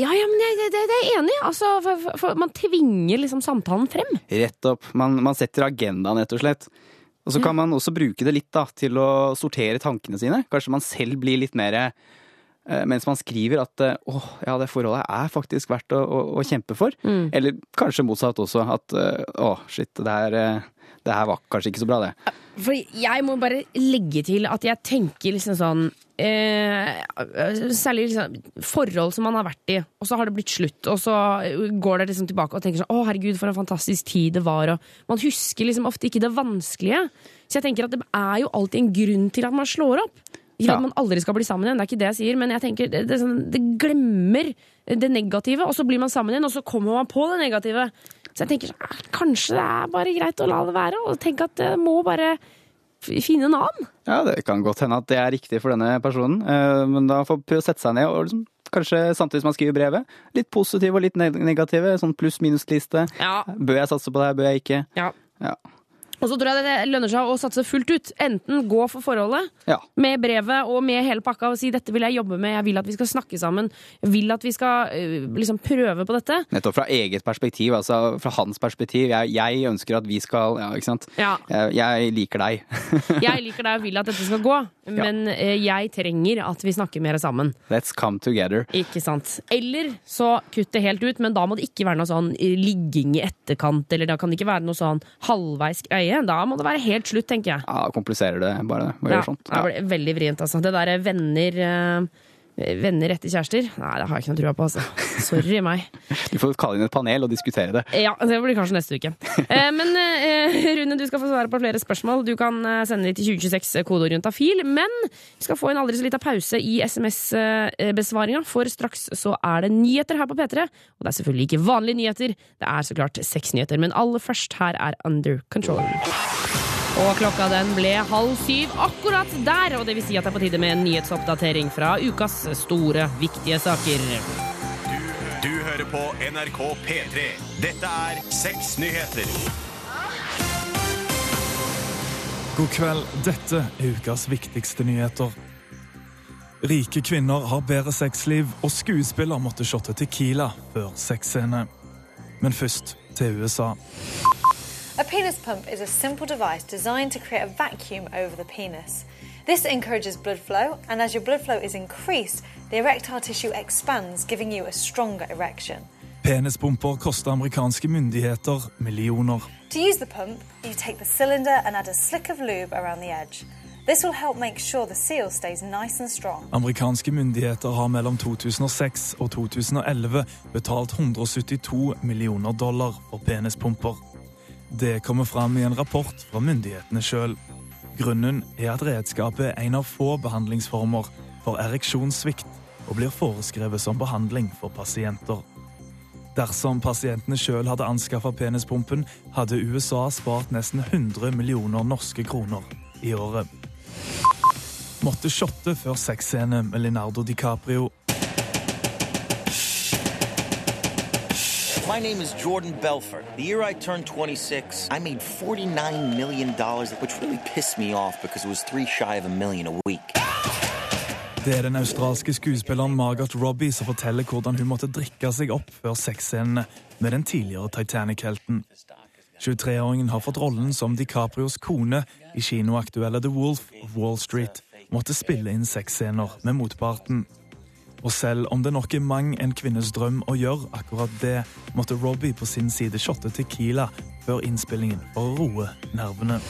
Ja, ja, men jeg, det, det, er jeg enig i. Altså, for, for, man tvinger liksom samtalen frem. Rett opp. Man, man setter agendaen, rett og slett. Og så kan man også bruke det litt da, til å sortere tankene sine. Kanskje man selv blir litt mer mens man skriver at eh, åh, ja, det forholdet er faktisk verdt å, å, å kjempe for. Mm. Eller kanskje motsatt også. At eh, åh, shit, det her, eh, det her var kanskje ikke så bra, det. For jeg må bare legge til at jeg tenker liksom sånn eh, Særlig liksom forhold som man har vært i, og så har det blitt slutt. Og så går det liksom tilbake og tenker sånn Å, herregud, for en fantastisk tid det var. Og man husker liksom ofte ikke det vanskelige. Så jeg tenker at det er jo alltid en grunn til at man slår opp. Ikke Ja. at man aldri skal bli sammen igjen, det er ikke det jeg sier, men jeg tenker det, det, sånn, det glemmer det negative, og så blir man sammen igjen, og så kommer man på det negative. Så jeg tenker ah, kanskje det er bare greit å la det være, og tenke at det må bare finne en annen. Ja, det kan godt hende at det er riktig for denne personen, eh, men da får å sette seg ned og liksom, kanskje samtidig som man skriver brevet, litt positive og litt negative, sånn pluss-minus-liste. Ja. Bør jeg satse på det her, bør jeg ikke? Ja. Ja. Og så tror jeg det lønner seg å satse fullt ut. Enten gå for forholdet, Ja. med brevet og med hele pakka, og si dette vil jeg jobbe med, jeg vil at vi skal snakke sammen, jeg vil at vi skal øh, liksom prøve på dette. Nettopp fra eget perspektiv, altså fra hans perspektiv. Jeg, jeg ønsker at vi skal Ja, ikke sant? Ja. Jeg, jeg liker deg. Jeg liker deg og vil at dette skal gå, men ja. jeg trenger at vi snakker mer sammen. Let's come together. Ikke sant. Eller så kutt det helt ut, men da må det ikke være noe sånn eh, ligging i etterkant, eller da kan det ikke være noe sånn halvveis greie. Da må det være helt slutt, tenker jeg. Ja, kompliserer det bare det. Hva Ja, gjøre sånt? det blir veldig vrient, altså. Det derre venner eh, Venner etter kjærester? Nei, det har jeg ikke noe trua på, altså. Sorry meg. Du får kalle inn et panel og diskutere det. Ja, det blir kanskje neste uke. Eh, men eh, Rune, du skal få svare på flere spørsmål. Du kan eh, sende de til 2026 kodeord fil. Men vi skal få en aldri så lita pause i SMS-besvaringa, for straks så er det nyheter her på P3. Og det er selvfølgelig ikke vanlige nyheter, det er så klart sexnyheter. Men aller først, her er Under Control. Og klokka den ble halv syv akkurat der, og det vil si at det er på tide med en nyhetsoppdatering fra ukas store, viktige saker. Du hører på NRK P3. Dette er Seks nyheter. God kveld, dette er ukas viktigste nyheter. Rike kvinner har bedre sexliv, og skuespiller måtte shotte Tequila før sexscene. Men først til USA. A penis pump is a simple device designed to create a vacuum over the penis. This encourages blood flow, and as your blood flow is increased, the erectile tissue expands, giving you a stronger erection. Penispumper koster amerikanske myndigheter millioner. To use the pump, you take the cylinder and add a slick of lube around the edge. This will help make sure the seal stays nice and strong. Amerikanske myndigheter har mellom 2006 og 2011 betalt 172 millioner dollar for penispumper. Det kommer fram i en rapport fra myndighetene sjøl. Grunnen er at redskapet er en av få behandlingsformer for ereksjonssvikt og blir foreskrevet som behandling for pasienter. Dersom pasientene sjøl hadde anskaffa penispumpen, hadde USA spart nesten 100 millioner norske kroner i året. Måtte shotte før sexscene med Leonardo DiCaprio. My name is Jordan Belfort. The year I turned 26, I made $49 million, which really pissed me off because it was three shy of a million a week. Det er den australske skuespilleren Margot Robbie som forteller hvordan hun måtte drikke seg opp før sexscenene med den tidligere Titanic-helten. 23-åringen har fått rollen som DiCaprios kone i kinoaktuelle The Wolf of Wall Street. Måtte spille inn sexscener med motparten. Og selv om det nok er mang en kvinnes drøm å gjøre akkurat det, måtte Robbie på sin side shotte Tequila før innspillingen for å roe nervene.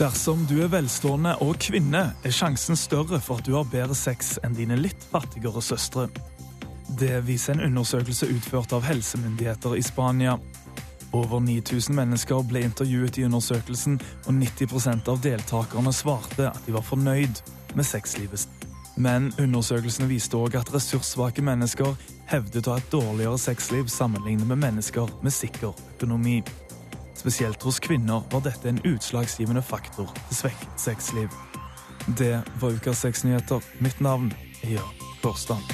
Dersom du er velstående og kvinne, er sjansen større for at du har bedre sex enn dine litt fattigere søstre. Det viser en undersøkelse utført av helsemyndigheter i Spania. Over 9000 mennesker ble intervjuet i undersøkelsen, og 90% av deltakerne svarte at de var fornøyd med sexlivet. Men undersøkelsen viste òg at ressurssvake mennesker hevdet å ha et dårligere sexliv sammenlignet med mennesker med sikker økonomi. Spesielt hos kvinner var dette en utslagsgivende faktor til svekket sexliv. Det var ukas sexnyheter. Mitt navn er Jørn Kårstad.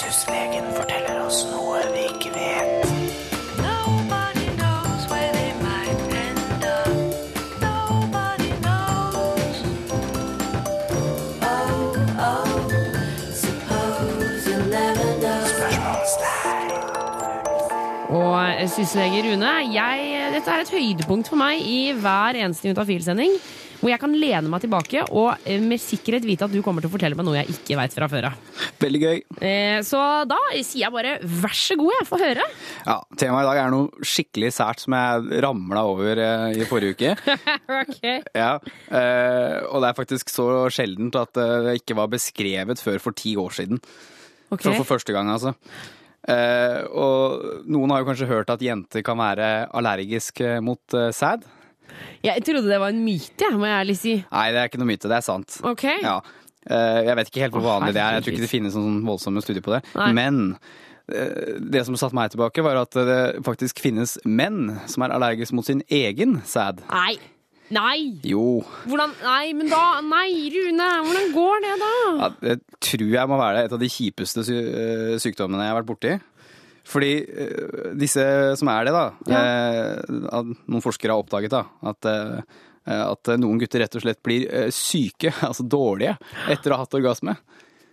Syslegen forteller oss noe vi ikke vet. Og Rune, jeg, dette er et høydepunkt for meg i hver eneste Juntafil-sending. Hvor jeg kan lene meg tilbake og eh, med sikkerhet vite at du kommer til å fortelle meg noe jeg ikke veit fra før av. Veldig gøy. Eh, Så da sier jeg bare vær så god, jeg får høre. Ja, Temaet i dag er noe skikkelig sært som jeg ramla over eh, i forrige uke. ok. Ja, Og det er faktisk så sjeldent at det ikke var beskrevet før for ti år siden. Ok. For, for første gang, altså. Eh, og noen har jo kanskje hørt at jenter kan være allergiske mot eh, sæd. Jeg trodde det var en myte, må jeg ærlig si. Nei, det er ikke noe myte, det er sant. Ok. Ja. Eh, jeg vet ikke helt hvor vanlig det er, jeg tror ikke det finnes noen sånn voldsomme studier på det. Nei. Men eh, det som satte meg tilbake, var at det faktisk finnes menn som er allergiske mot sin egen sæd. Nei. Nei! Jo. Hvordan Nei, men da Nei, Rune! Hvordan går det, da? Ja, det tror jeg må være et av de kjipeste sy eh, sykdommene jeg har vært borti. Fordi eh, disse som er det, da eh, Noen forskere har oppdaget da, at, at noen gutter rett og slett blir syke, altså dårlige, etter å ha hatt orgasme.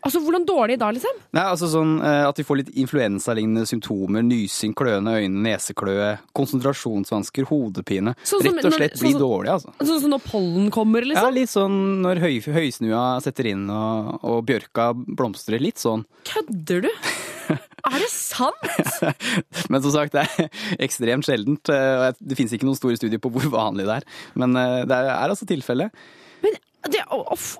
Altså, Hvordan dårlig da, liksom? Nei, altså sånn eh, At de får litt influensalignende symptomer. Nysing, kløende øyne, nesekløe, konsentrasjonsvansker, hodepine. Sånn Rett og når- slett sånn bli som- dårlige, altså. Sånn som når pollen kommer, liksom? Ja, litt sånn når høy, høysnua setter inn og, og bjørka blomstrer. Litt sånn. Kødder du? Er det sant? Men som sagt, det er ekstremt sjeldent. eh, og Det finnes ikke noen store studier på hvor vanlig det er. Men eh, det er altså tilfellet. Det, å, å, f-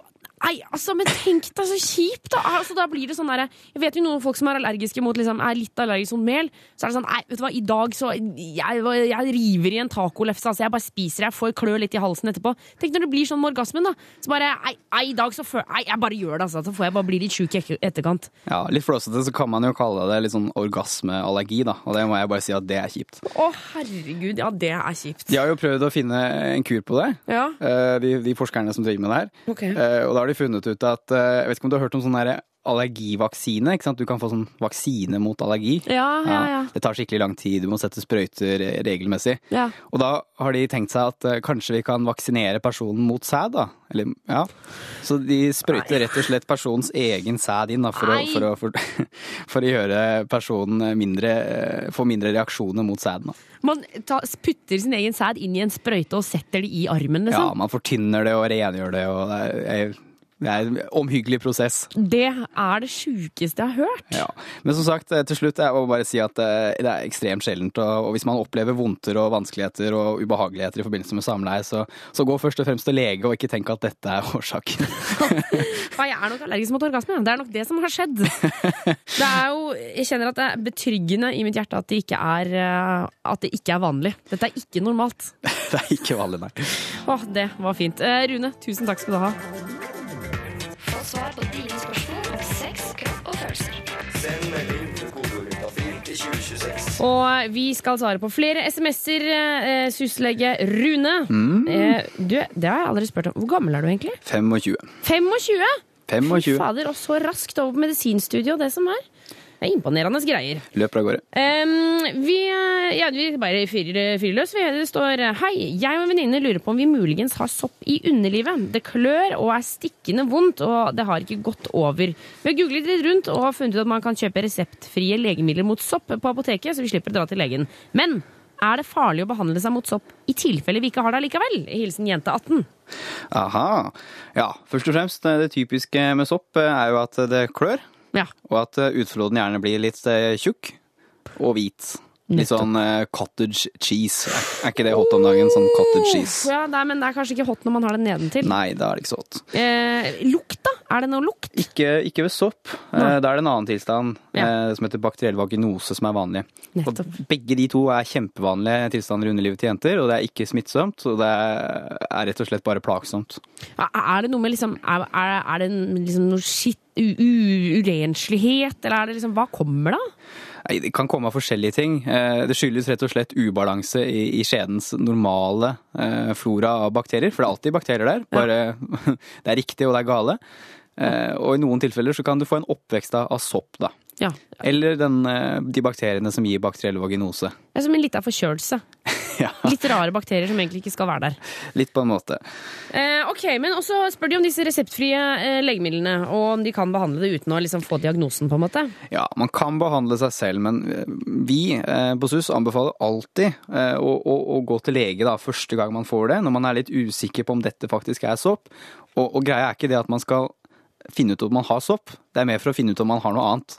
Nei, altså, men tenk deg så kjipt, da! Altså, da blir det sånn derre Jeg vet jo noen folk som er allergiske mot liksom, er litt allergisk mot mel. Så er det sånn Nei, vet du hva, i dag så Jeg, jeg river i en tacolefse, altså. Jeg bare spiser. Jeg får klø litt i halsen etterpå. Tenk når det blir sånn med orgasmen, da. Så bare Nei, i dag så føler Nei, jeg bare gjør det, altså. Så får jeg bare bli litt sjuk i etterkant. Ja, Litt flåsete så kan man jo kalle det litt sånn orgasmeallergi, da. Og det må jeg bare si at det er kjipt. Å, herregud. Ja, det er kjipt. De har jo prøvd å finne en kur på det, Ja. eh, de, de forskerne som driver med det her. Ok. Eh, Og da har de funnet ut at eh, Jeg vet ikke om du har hørt om sånn allergivaksine. ikke sant? Du kan få sånn vaksine mot allergi. Ja, ja, ja. Det tar skikkelig lang tid, du må sette sprøyter regelmessig. Ja. Og da har de tenkt seg at eh, kanskje vi kan vaksinere personen mot sæd, da. Eller, ja. Så de sprøyter rett og slett personens egen sæd inn da, for, å, for, å, for, for å gjøre personen mindre eh, Få mindre reaksjoner mot sæden. Man ta, putter sin egen sæd inn i en sprøyte og setter det i armen, liksom? Ja, man fortynner det og rengjør det, og det er, det er en omhyggelig prosess. Det er det sjukeste jeg har hørt. Ja. Men som sagt, eh, til slutt jeg må bare si at eh, det er ekstremt sjeldent. Og, hvis man opplever vondter og vanskeligheter og ubehageligheter i forbindelse med samleie, så, så gå først og fremst til lege og ikke tenk at dette er årsaken. Ja, jeg er nok allergisk mot orgasme. Det er nok det som har skjedd. Det er jo, jeg kjenner at det er betryggende i mitt hjerte at det ikke er, eh, at det ikke er vanlig. Dette er ikke normalt. det er ikke vanlig, nei. Åh, det var fint. Eh, Rune, tusen takk skal du ha. Svar på dine spørsmål om sex, kropp og følelser. Send melding til kodeordet til 2026. Og vi skal svare på flere SMS-er, eh, syslege Rune. Mm. Eh, du, det har jeg aldri spurt om. Hvor gammel er du egentlig? 25. 25? Fy 25. fader, og så raskt over på medisinstudio, det som er. Det er imponerende greier. Løper av gårde. Um, vi, ja, vi bare fyrer løs. Det står Hei, jeg og en venninne lurer på om vi muligens har sopp i underlivet. Det klør og er stikkende vondt, og det har ikke gått over. Vi har googlet litt rundt og har funnet ut at man kan kjøpe reseptfrie legemidler mot sopp på apoteket, så vi slipper å dra til legen. Men er det farlig å behandle seg mot sopp i tilfelle vi ikke har det likevel? Hilsen jente 18. Aha. Ja, først og fremst, eh, det typiske med sopp eh, er jo at det klør. Ja. Og at eh, utfloden gjerne blir litt eh, tjukk og hvit. Litt sånn uh, cottage cheese. Er ikke det hot om dagen? Sånn cottage cheese. Ja, nei, men det er kanskje ikke hot når man har det nedentil. Nei, da er det ikke så hot. Eh, lukt, da? Er det noe lukt? Ikke, ikke ved sopp. Eh, Da er det en annen tilstand eh, som heter bakteriell vaginose som er vanlig. Og begge de to er kjempevanlige tilstander i underlivet til jenter, og det er ikke smittsomt. Og det er, er rett og slett bare plagsomt. Er det noe med liksom Er, er, det liksom noe skitt urenslighet, eller er det liksom Hva kommer da? Det kan komme av forskjellige ting. Eh, Det skyldes rett og slett ubalanse i, skjedens normale eh, flora av bakterier. For det er alltid bakterier der, bare det er riktig og det er gale. Eh, Og i noen tilfeller så kan du få en oppvekst av sopp, da. Ja. Eller den, de bakteriene som gir bakteriell vaginose. Det er som en liten forkjølelse. Litt rare bakterier som egentlig ikke skal være der. Litt på en måte. Eh, ok, men også spør de om disse reseptfrie eh, legemidlene, og om de kan behandle det uten å liksom få diagnosen, på en måte. Ja, man kan behandle seg selv, men eh, vi eh, på SUS anbefaler alltid eh, å, å, å gå til lege da, første gang man får det, når man er litt usikker på om dette faktisk er sopp. Og, og greia er ikke det at man skal finne ut om man har sopp, det er mer for å finne ut om man har noe annet.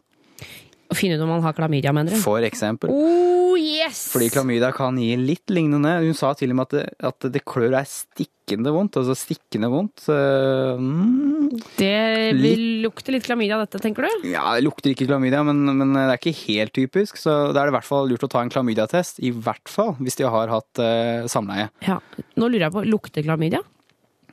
Å finne ut om man har klamydia, mener du? For eksempel. Oh, yes! Fordi klamydia kan gi litt lignende. Hun sa til og med at det, at det klør er stikkende vondt. Altså stikkende vondt. Mm, Det Litt- vil lukte litt klamydia, dette, tenker du? Ja, det lukter ikke klamydia, men, men det er ikke helt typisk. Så da er det i hvert fall lurt å ta en klamydiatest. I hvert fall hvis de har hatt uh, samleie. Ja. Nå lurer jeg på, lukter klamydia?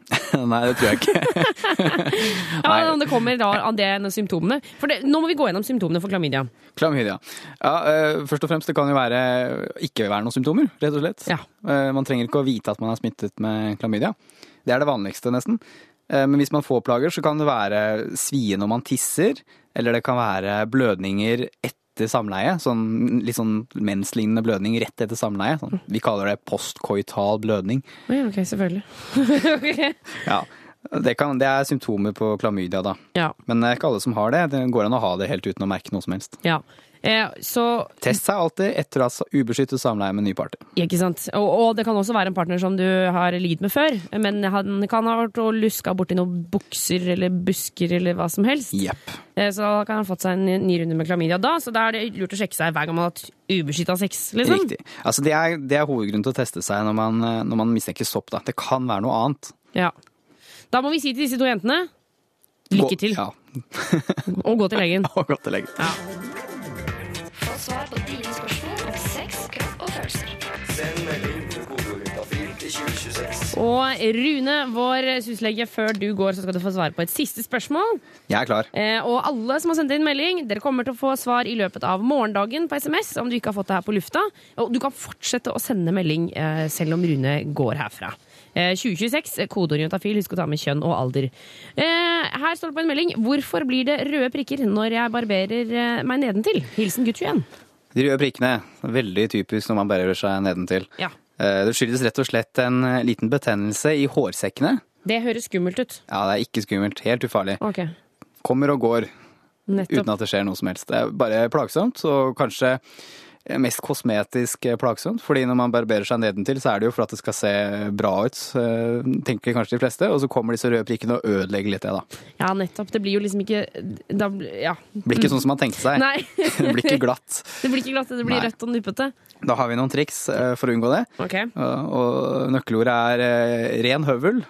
Nei, det tror jeg ikke. Ja, men det kommer da av det symptomene. For det, nå må vi gå gjennom symptomene for klamydia. Klamydia. Ja, uh, først og fremst, det kan jo være ikke være noen symptomer, rett og slett. Eh, man trenger ikke å vite at man er smittet med klamydia. Det er det vanligste, nesten. Uh, men hvis man får plager, så kan det være svie når man tisser, eller det kan være blødninger etter samleie. Sånn, litt sånn menslignende blødning rett etter samleie. Sånn, vi kaller det postkoital blødning. Ja, ok, selvfølgelig. okay. Ja, det, kan, det er symptomer på klamydia, da. Ja. Men det er ikke alle som har det. Det går an å ha det helt uten å merke noe som helst. Ja. Eh, så Test seg alltid etter å ha ubeskyttet samleie med ny partner. Ikke sant. Og, og det kan også være en partner som du har ligget med før, men han kan ha vært og luska borti noen bukser eller busker eller hva som helst. Yep. Eh, Så da kan han fått seg en ny runde med klamydia da, så da er det lurt å sjekke seg hver gang man har hatt ubeskytta sex, liksom. Riktig. Altså, det, er, det er hovedgrunnen til å teste seg når man, når man mistenker sopp. Da. Det kan være noe annet. Ja. Da må vi si til disse to jentene lykke Gå- til. Ja. Og gå til legen. Og gå til legen. Få svar på dine spørsmål om sex, kropp og følelser. Send melding til kodeordet afil til 2026. Og Rune, vår syslege, før du går, så skal du få svare på et siste spørsmål. Jeg er klar. Eh, og alle som har sendt inn melding, dere kommer til å få svar i løpet av morgendagen på SMS om du ikke har fått det her på lufta. Og du kan fortsette å sende melding eh, selv om Rune går herfra. Eh, 2026, eh, kodeord juntafil. Husk å ta med kjønn og alder. Eh, her står det på en melding 'Hvorfor blir det røde prikker når jeg barberer eh, meg nedentil?' Hilsen gutt 21. De røde prikkene, veldig typisk når man barberer seg nedentil. Ja. Eh, Det skyldes rett og slett en eh, liten betennelse i hårsekkene. Det høres skummelt ut. Ja, det er ikke skummelt. Helt ufarlig. Okay. Kommer og går nettopp. uten at det skjer noe som helst. Det er bare plagsomt, så kanskje mest kosmetisk plagsomt. Fordi når man barberer seg nedentil, så er det jo for at det skal se bra ut, eh, tenker kanskje de fleste. Og så kommer disse røde prikkene og ødelegger litt det, da. Ja, nettopp. Det blir jo liksom ikke da, Ja. Det blir ikke sånn som man tenkte seg. Nei. det blir ikke glatt. Det blir ikke glatt, det blir Nei. rødt og nuppete. Da har vi noen triks eh, for å unngå det. Okay. Og, nøkkelordet er eh, ren høvel.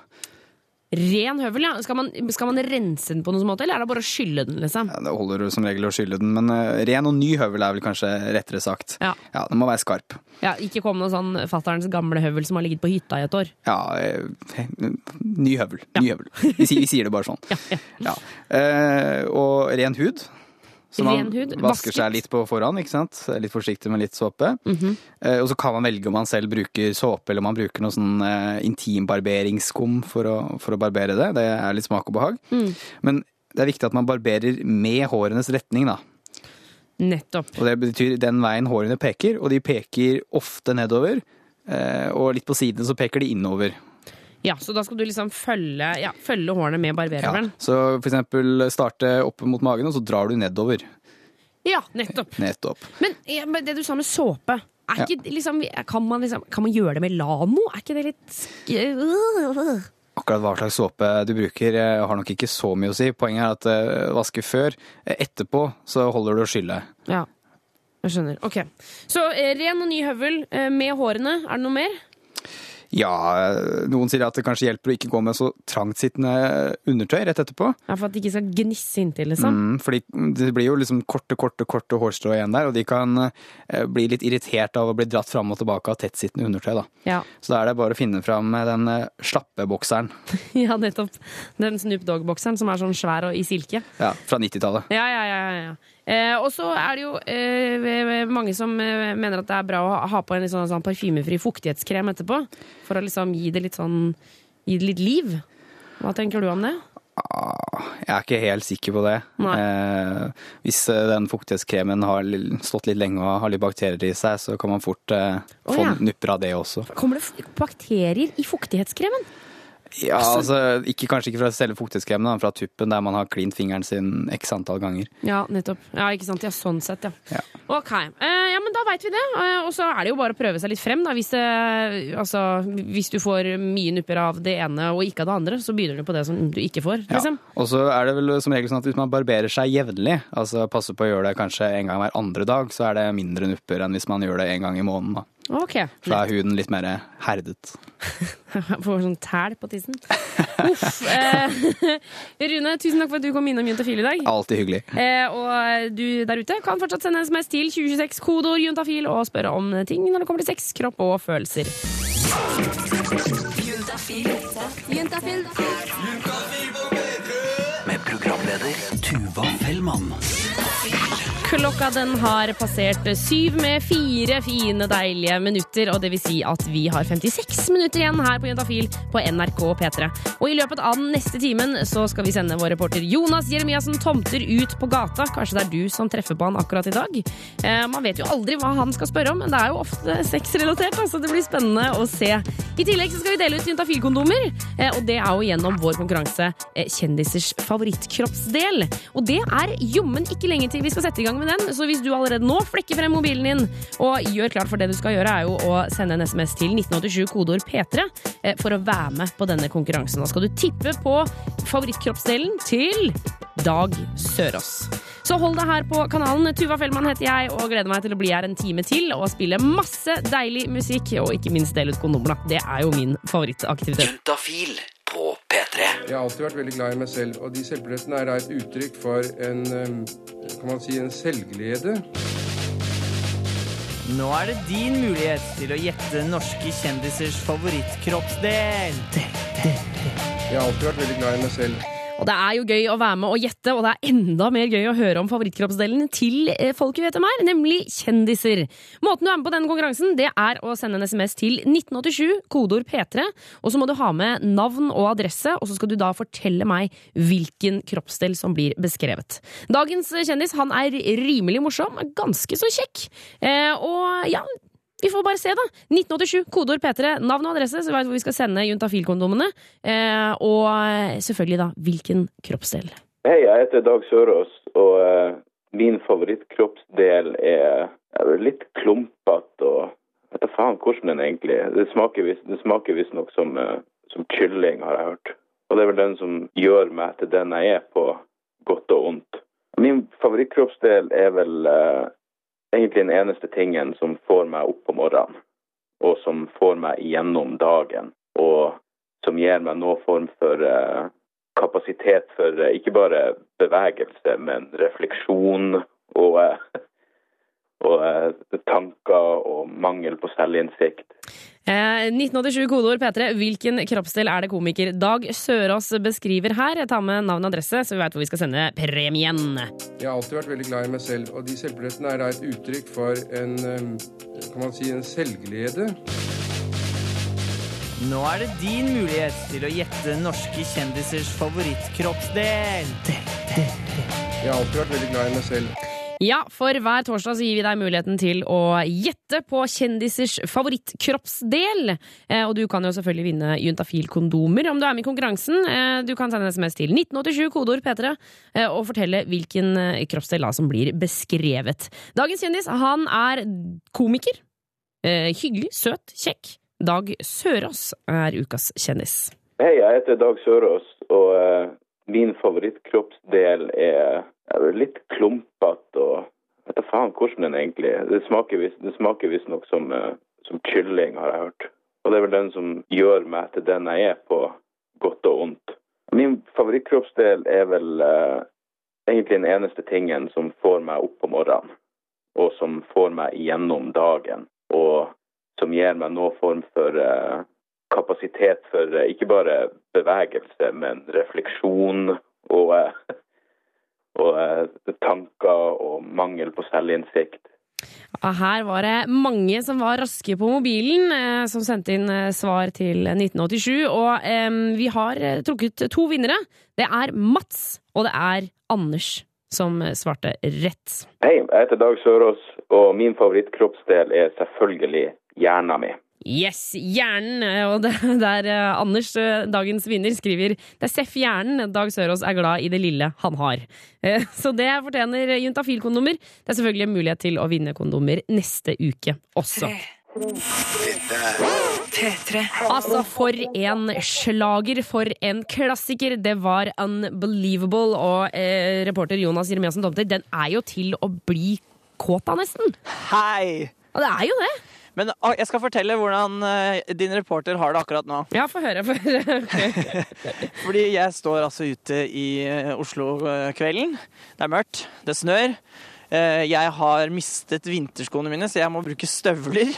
Ren høvel, ja. Skal man, skal man rense den på noen måte, eller er det bare å skylle den, liksom? Ja, det holder jo som regel å skylle den, men uh, ren og ny høvel er vel kanskje rettere sagt. Ja. Den må være skarp. Ja, Ikke kom noe sånn fatterens gamle høvel som har ligget på hytta i et år. Ja, uh, ny høvel. Ny høvel. Vi, sier, vi sier det bare sånn. Ja. Eh, og ren hud. Så man hud, vasker vasket. seg litt på forhånd, ikke sant. Litt forsiktig med litt såpe. Mhm. Eh, og så kan man velge om man selv bruker såpe eller om man bruker noe sånn eh, intimbarberingsskum for å, for å barbere det. Det er litt smak og behag. Mm. Men det er viktig at man barberer med hårenes retning, da. Nettopp. Og det betyr den veien hårene peker, og de peker ofte nedover. eh, Og litt på sidene så peker de innover. Ja, Så da skal du liksom følge, ja, følge hårene med barberhøvelen? Så for eksempel starte opp mot magen, og så drar du nedover. Ja. nettopp. Nettopp. Men, ja, men det du sa med såpe er Ja. liksom, kan, man liksom, kan man gjøre det med Lano? Er ikke det litt. Akkurat hva slags såpe du bruker eh, har nok ikke så mye å si. Poenget er at uh, vaske før. Etterpå så holder du å skylle. Ja, jeg skjønner. Ok. Så eh, ren og ny høvel med hårene. Er det noe mer? Ja, eh, noen sier at det kanskje hjelper å ikke gå med så trangtsittende undertøy rett etterpå. Ja, For at det ikke skal gnisse inntil, liksom? Mm, fordi det blir jo liksom korte, korte, korte hårstrå igjen der, og de kan eh, bli litt irritert av å bli dratt fram og tilbake av tettsittende undertøy. da. Ja. Så da er det bare å finne fram den eh, slappe bokseren ja, nettopp. Den Snoop Dogg-bokseren som er sånn svær og i silke. ja, fra 90-tallet. Ja, ja, ja. ja, ja. Eh, og så er det jo eh, mange som eh, mener at det er bra å ha- på en litt sånn, sånn parfymefri fuktighetskrem etterpå. For å liksom gi det litt sånn Gi det litt liv. Hva tenker du om det? Jeg er ikke helt sikker på det. Eh, hvis eh, den fuktighetskremen har stått litt lenge og har litt bakterier i seg, så kan man fort eh, oh, få ja. nupper av det også. Kommer det bakterier i fuktighetskremen? Ja, altså, ikke, Kanskje ikke fra selve fuktighetskremen, men fra tuppen der man har klint fingeren sin x antall ganger. Ja, nettopp. Ja, ikke sant. Ja, sånn sett, ja. Ok. Eh, ja, men da veit vi det. Eh, og så er det jo bare å prøve seg litt frem, da. Hvis, det, altså, hvis du får mye nupper av det ene og ikke av det andre, så begynner du på det som du ikke får. liksom. Ja. Og så er det vel som regel sånn at hvis man barberer seg jevnlig, altså passer på å gjøre det kanskje en gang hver andre dag, så er det mindre nupper enn hvis man gjør det en gang i måneden. da. Ok. Så er huden litt mer herdet. Får sånn tæl på tissen. Uff. Eh, Rune, tusen takk for at du kom innom Juntafil i dag. Alltid hyggelig. Eh, og du der ute kan fortsatt sende SMS til 2026 kodeord juntafil og spørre om ting når det kommer til sex, kropp og følelser. Juntafil. Juntafil. Med programleder Tuva Fellmann. Klokka den har passert syv med fire fine, deilige minutter. Og det vil si at vi har 56 minutter igjen her på Juntafil på NRK P3. Og i løpet av den neste timen så skal vi sende vår reporter Jonas Jeremiassen Tomter ut på gata. Kanskje det er du som treffer på han akkurat i dag. Eh, man vet jo aldri hva han skal spørre om, men det er jo ofte sexrelatert, så det blir spennende å se. I tillegg så skal vi dele ut Juntafil-kondomer, eh, og det er jo gjennom vår konkurranse eh, Kjendisers favorittkroppsdel. Og det er jommen ikke lenge til vi skal sette i gang med den, så hvis du allerede nå flekker frem mobilen din og gjør klart for det du skal gjøre, er jo å sende en SMS til 1987 kodeord P3 eh, for å være med på denne konkurransen. Da skal du tippe på favorittkroppsdelen til Dag Sørås. Så hold deg her på kanalen. Tuva Fellmann heter jeg og gleder meg til å bli her en time til og spille masse deilig musikk, og ikke minst dele ut kondomer, da. Det er jo min favorittaktivitet. Juntafil på P3. Jeg har alltid vært veldig glad i meg selv, og de selvbillettene er da et uttrykk for en, eh, kan man si, en selvglede. Nå er det din mulighet til å gjette norske kjendisers favorittkroppsdel. Jeg har alltid vært veldig glad i meg selv. Og det er jo gøy å være med og gjette, og det er enda mer gøy å høre om favorittkroppsdelen til eh, folk vi vet om her, nemlig kjendiser. Måten du er med på denne konkurransen, det er å sende en SMS til 1987, kodeord P3, og så må du ha med navn og adresse, og så skal du da fortelle meg hvilken kroppsdel som blir beskrevet. Dagens kjendis han er rimelig morsom, ganske så kjekk, eh, og ja, vi får bare se, da. 1987, kodeord P3, navn og adresse, så vi vet hvor vi skal sende juntafilkondomene. Eh, og selvfølgelig, da, hvilken kroppsdel. Hei, jeg heter Dag Sørås, og eh, min favorittkroppsdel er, er litt klumpete og vet da faen hvordan den egentlig er. Det smaker visstnok som, eh, som kylling, har jeg hørt. Og det er vel den som gjør meg til den jeg er på godt og vondt. Min favorittkroppsdel er vel eh, egentlig den eneste tingen som får meg opp på morgenen, og som får meg igjennom dagen, og som gir meg noen form for uh, kapasitet for uh, ikke bare bevegelse, men refleksjon og, uh, og tanker og mangel på selvinnsikt. Eh, 1987, kodeord P3, hvilken kroppsdel er det komiker Dag Sørås beskriver her? Jeg tar med navn og adresse, så vi vet hvor vi skal sende premien. Jeg har alltid vært veldig glad i meg selv, og de selvbillettene er da et uttrykk for en, kan man si, en selvglede. Nå er det din mulighet til å gjette norske kjendisers favorittkroppsdel. Jeg har alltid vært veldig glad i meg selv. Ja, for hver torsdag så gir vi deg muligheten til å gjette på kjendisers favorittkroppsdel. Eh, og du kan jo selvfølgelig vinne Juntafil-kondomer om du er med i konkurransen. Eh, du kan sende SMS til 1987, kodeord P3, eh, og fortelle hvilken kroppsdel som blir beskrevet. Dagens kjendis, han er komiker. Hyggelig, søt, kjekk. Dag Sørås er ukas kjendis. Hei, jeg heter Dag Sørås, og min favorittkroppsdel er, litt klumpete og vet da faen hvordan den egentlig er. Det smaker visstnok vis som, eh, som kylling, har jeg hørt. Og det er vel den som gjør meg til den jeg er på godt og ondt. Min favorittkroppsdel er vel eh, egentlig den eneste tingen som får meg opp på morgenen, og som får meg gjennom dagen, og som gir meg noen form for eh, kapasitet for eh, ikke bare bevegelse, men refleksjon og, eh, og eh, tanker og mangel på selvinnsikt. Her var det mange som var raske på mobilen, eh, som sendte inn eh, svar til 1987. Og vi har trukket to vinnere. Det er Mats, og det er Anders som svarte rett. Hei, jeg heter Dag Sørås, og min favorittkroppsdel er selvfølgelig hjernen min. Yes, hjernen! eh, Og det der eh, Anders, eh, dagens vinner, skriver Det er Seff Hjernen. Dag Sørås er glad i det lille han har. Så det fortjener juntafil-kondomer. Det er selvfølgelig en mulighet til å vinne kondomer neste uke også. Altså, for en slager, for en klassiker. Det var unbelievable. Og eh, reporter Jonas Jeremiassen Tomter, den er jo til å bli kåt av, nesten. Hei! Og det er jo det. Men ah, jeg skal fortelle hvordan eh, din reporter har det akkurat nå. Ja, få høre. For høre. Fordi jeg står altså ute i eh, Oslo-kvelden. Det er mørkt, det snør. Eh, Jeg har mistet vinterskoene mine, så jeg må bruke støvler.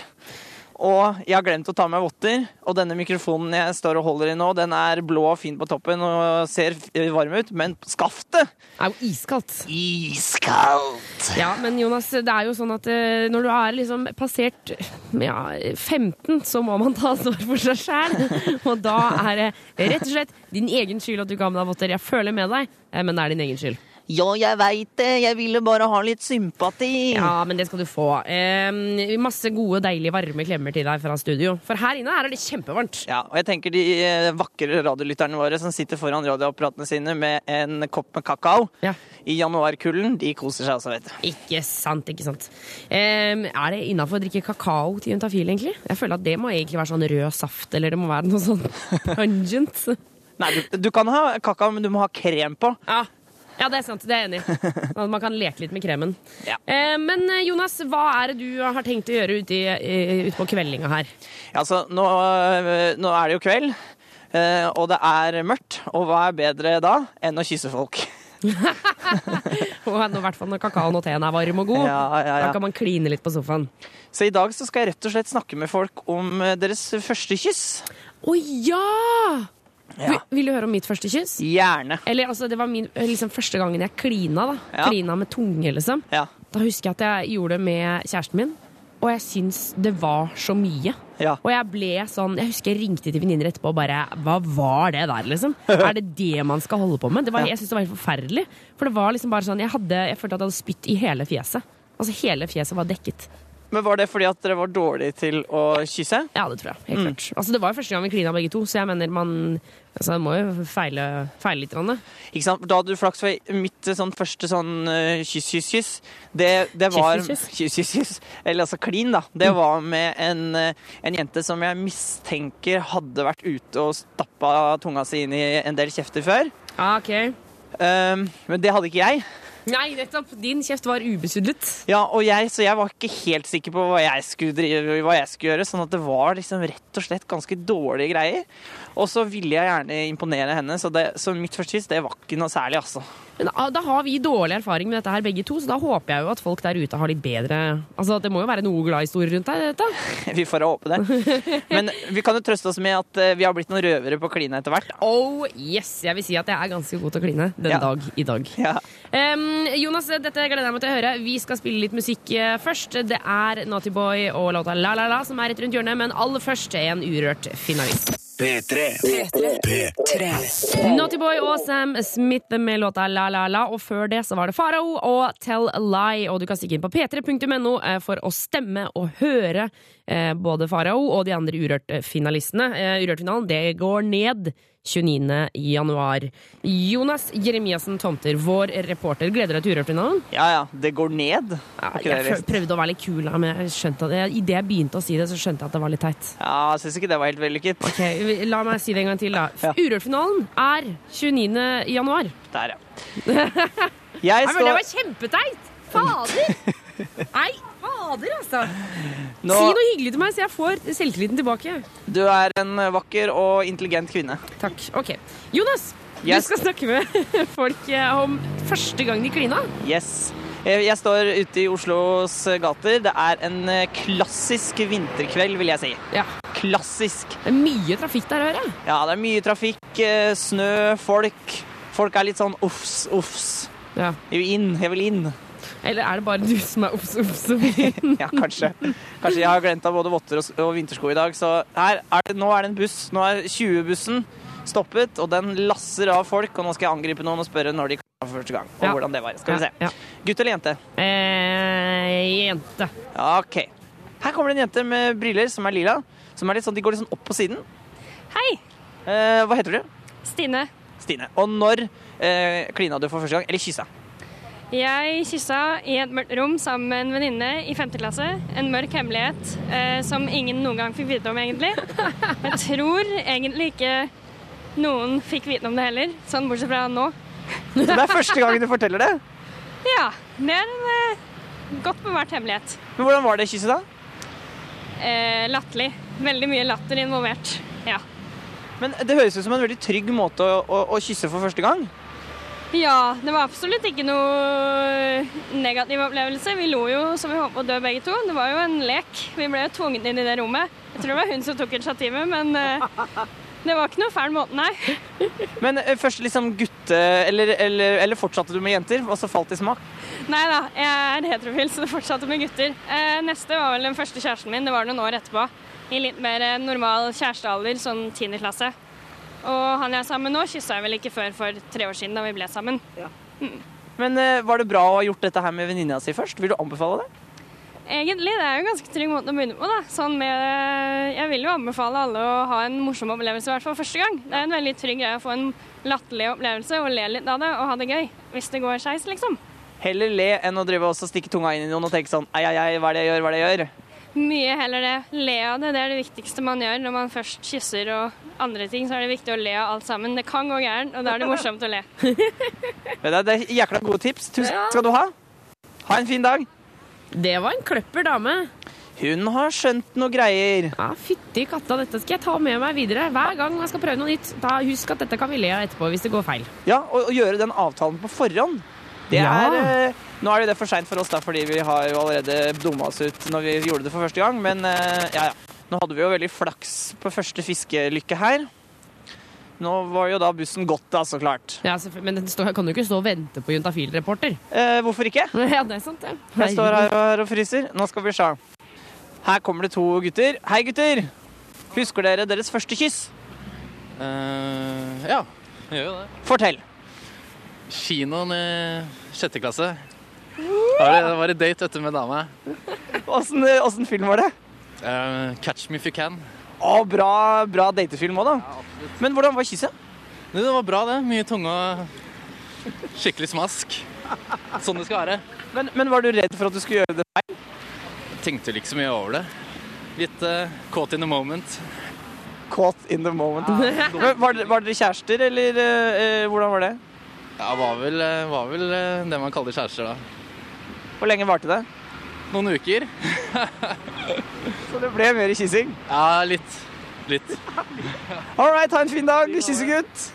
Og jeg har glemt å ta med votter. Og denne mikrofonen jeg står og holder i nå, den er blå og fin på toppen og ser varm ut, men skaftet er jo iskaldt. Iskaldt! Ja, men Jonas, det er jo sånn at eh, når du er liksom passert ja, 15, så må man ta ansvar for seg sjæl. Og da er det rett og slett din egen skyld at du ikke har med deg votter. Jeg føler med deg, eh, men det er din egen skyld. Ja, jeg veit det. Jeg ville bare ha litt sympati. Ja, men det skal du få. Eh, masse gode, deilige, varme klemmer til deg fra studio. For her inne her er det kjempevarmt. Ja, og jeg tenker de eh, vakre radiolytterne våre som sitter foran radioapparatene sine med en kopp med kakao i januarkulden, de koser seg også, vet du. Ikke sant, ikke sant. Eh, er det innafor å drikke kakao til juntafil, egentlig? Jeg føler at det må egentlig være sånn rød saft, eller det må være noe sånn pungent. Nei, du, du kan ha kakao, men du må ha krem på. Ja. Ja, det er sant. Det er jeg enig i. Sånn at man kan leke litt med kremen. Eh, men eh, Jonas, hva er det du har tenkt å gjøre ute, i, eh, ute på kveldinga her? Ja, altså, nå, øh, nå er det jo kveld, øh, og det er mørkt. Og hva er bedre da enn å kysse folk? Og i hvert fall når kakaoen og teen er varm og god. Ja, ja, ja. Da kan man kline litt på sofaen. Så i dag så skal jeg rett og slett snakke med folk om deres første kyss. Å ja! Vil, vil du høre om mitt første kyss? Gjerne. Eller altså, Det var min, liksom første gangen jeg klina. da Ja. Klina med tunge, liksom. Ja. Da husker jeg at jeg gjorde det med kjæresten min, og jeg syns det var så mye. Ja. Og jeg ble sånn Jeg husker jeg ringte til venninner etterpå og bare Hva var det der, liksom? Er det det man skal holde på med? Det var, jeg syntes det var helt forferdelig. For det var liksom bare sånn Jeg, hadde, jeg følte at jeg hadde spytt i hele fjeset. Altså hele fjeset var dekket. Men Var det fordi at dere var dårlige til å kysse? Ja, det tror jeg. Helt Mm. klart. Altså, det var jo første gang vi klina begge to, så jeg mener man altså, det må jo feile, feile litt. Grann. Ikke sant? Da hadde du flaks, for mitt eh, sånn første sånn eh, kyss, kyss, kyss, det, det var Kyss, kyss, kyss, kyss, kyss. Eller altså klin, da. Det var med en, eh, en jente som jeg mistenker hadde vært ute og stappa tunga si inn i en del kjefter før. Ah, ok. Um, men det hadde ikke jeg. Nei, nettopp. Din kjeft var ubesudlet. Ja, og jeg, Så jeg var ikke helt sikker på hva jeg skulle, hva jeg skulle gjøre. Sånn at det var liksom rett og slett ganske dårlige greier. Og så ville jeg gjerne imponere henne, så, det, så mitt første kyss det var ikke noe særlig, altså. Men da, har vi dårlig erfaring med dette her begge to, så da håper jeg jo at folk der ute har litt bedre Altså, Det må jo være noe glad historie rundt deg, dette. Vi får håpe det. Men vi kan jo trøste oss med at eh, vi har blitt noen røvere på kline etter hvert. Oh yes! Jeg vil si at jeg er ganske god til å kline den Ja. dag i dag. Ja. Um, Jonas, dette gleder jeg meg til å høre. Vi skal spille litt musikk eh, først. Det er Naughty Boy og låta La La La som er rett rundt hjørnet, men aller først en urørt finalist. P3. Naughty Boy og Sam Smith med låta La La La, og før det så var det Farao og Tell a Lie. Og du kan stikke inn på p3.no eh, for å stemme og høre både Farao og de andre Urørt-finalistene. Eh, Urørt-finalen det går ned 29. januar. Jonas Jeremiassen Tomter, vår reporter, gleder deg til Urørt-finalen? Ja ja, det går ned. Ja, Jeg prøvde å være litt kul, men jeg skjønte at det jeg begynte å si det, så skjønte jeg at det var litt teit. Ja, jeg syns ikke det var helt vellykket. Ok, La meg si det en gang til, da. Urørt-finalen er 29. januar. Der, ja. Jeg Jeg men det var kjempeteit! Fader! Nei, fader, altså. Nå- Si noe hyggelig til meg, så jeg får selvtilliten tilbake. Du er en vakker og intelligent kvinne. Takk. Ok. Jonas, Yes. du skal snakke med folk eh, om første gang de klina. Yes. Eh, Jeg står ute i Oslos gater. Det er en eh, klassisk vinterkveld, vil jeg si. Ja. Klassisk. Det er mye trafikk der, hører jeg. Ja, det er mye trafikk, snø, folk. Folk er litt sånn uffs, uffs. Ja. Jeg vil inn, jeg vil inn. Eller er det bare du som er obs, obs? Ja, kanskje. Kanskje jeg har glemt av både votter og, og vintersko i dag. Så her er det, nå er det en buss. Nå er 20-bussen stoppet, og den lasser av folk. Og nå skal jeg angripe noen og spørre når de kom for første gang. Og Ja. hvordan det var. Skal vi se. Ja, Gutt eller jente? Eh, jente. OK. Her kommer det en jente med briller som er lila. Som er litt sånn, De går litt sånn opp på siden. Hei. Eh, hva heter du? Stine. Stine. Og når eh, klina du for første gang? Eller kyssa? Jeg kyssa i et mørkt rom sammen med en venninne i 5. klasse. En mørk hemmelighet eh, som ingen noen gang fikk vite om, egentlig. Jeg tror egentlig ikke noen fikk vite om det heller, sånn bortsett fra nå. Det er første gangen du forteller det? Ja, det er en eh, godt bevart hemmelighet. Men hvordan var det kysset, da? Eh, latterlig. Veldig mye latter involvert. Ja. Men det høres ut som en veldig trygg måte å, å, å kysse for første gang. Ja, det var absolutt ikke noe negativ opplevelse. Vi lo jo som vi på å dø begge to. Det var jo en lek. Vi ble jo tvunget inn i det rommet. Jeg tror det var hun som tok initiativet, men eh, det var ikke noe fæl måte, nei. Men eh, først liksom gutte... Eller, eller, eller fortsatte du med jenter, og så falt i smak? Nei da, jeg er heterofil, så det fortsatte med gutter. Eh, neste var vel den første kjæresten min. Det var noen år etterpå. I litt mer normal kjærestealder, sånn tiendeklasse. Og han jeg er sammen med nå, kyssa jeg vel ikke før for tre år siden, da vi ble sammen. Men eh, var det bra å ha gjort dette her med venninna si først? Vil du anbefale det? Egentlig, det er jo en ganske trygg måte å begynne på. da. Sånn med, jeg vil jo anbefale alle å ha en morsom opplevelse, i hvert fall første gang. Det er en veldig trygg greie å få en latterlig opplevelse og le litt av det og ha det gøy. Hvis det går skeis, liksom. Heller le enn å drive og stikke tunga inn i noen og tenke sånn Ei, ei, ei, hva er det jeg gjør, hva er det jeg gjør? Mye heller det. Le av det. Det er det viktigste man gjør når man først kysser og andre ting. Så er det viktig å le av alt sammen. Det kan gå gærent, og da er det morsomt å le. Det er jækla gode tips. Tusen takk skal du ha. Ha en fin dag. Det var en kløpper dame. Hun har skjønt noe greier. Ja, Fytti katta, dette skal jeg ta med meg videre. Hver gang jeg skal prøve noe nytt. Da Husk at dette kan vi le av etterpå hvis det går feil. Ja, og, og gjøre den avtalen på forhånd. Det Ja. er, eh, nå er det for seint for oss, da, fordi vi har jo allerede dumma oss ut når vi gjorde det for første gang. Men eh, ja, ja. Nå hadde vi jo veldig flaks på første fiskelykke her. Nå var jo da bussen gått, da, så klart. Ja, Men den står, kan du ikke stå og vente på Juntafil-reporter. Eh, hvorfor ikke? Ja, det er sant, det. Jeg står her og, her og fryser. Nå skal vi se. Her kommer det to gutter. Hei, gutter! Husker dere deres første kyss? Uh, ja, jeg gjør jo det. Fortell. Kinoen i sjette klasse. Var det, var det date dette med dame. Åssen, åssen film var det? Eh, catch me if you can. Å, bra, bra datefilm òg, da. Men hvordan var kysset? Det var bra, det. Mye tunge og skikkelig smask. Sånn det skal være. Men, men var du redd for at du skulle gjøre det feil? Tenkte ikke så mye over det. Litt uh, caught in the moment. Caught in the moment. Ja, var, var dere kjærester, eller eh, hvordan var det? Ja, var vel, var vel det man kaller kjærester, da. Hvor lenge varte det? Noen uker. Så det ble mer kyssing? Ja, litt. Litt. All right, ha en fin dag, kyssegutt.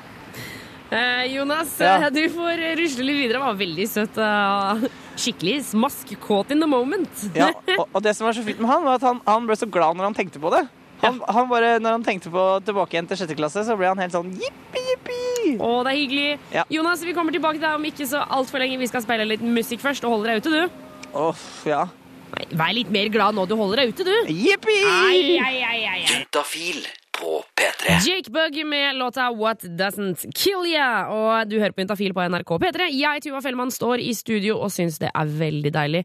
Eh, Jonas, Ja. eh, du får rusle litt videre. Det var veldig søtt. eh, skikkelig smask. Caught in the moment. Ja, og, og det som var så fint med han, var at han, han ble så glad når han tenkte på det. Han, han bare, når han tenkte på tilbake igjen til sjette klasse, så ble han helt sånn jippi, jippi. Å, det er hyggelig. Ja. Jonas, vi kommer tilbake til deg om ikke så altfor lenge. Vi skal spille litt musikk først. Og holder deg ute, du. Åh, ja. Nei, vær litt mer glad nå du holder deg ute, du. Jippi! Ai, ai, ai, ai, ai. På P3. Jake Bugg med låta What Doesn't Kill Ya. Og du hører på Juntafil på NRK P3. Jeg, Tuva Fellmann, står i studio og syns det er veldig deilig.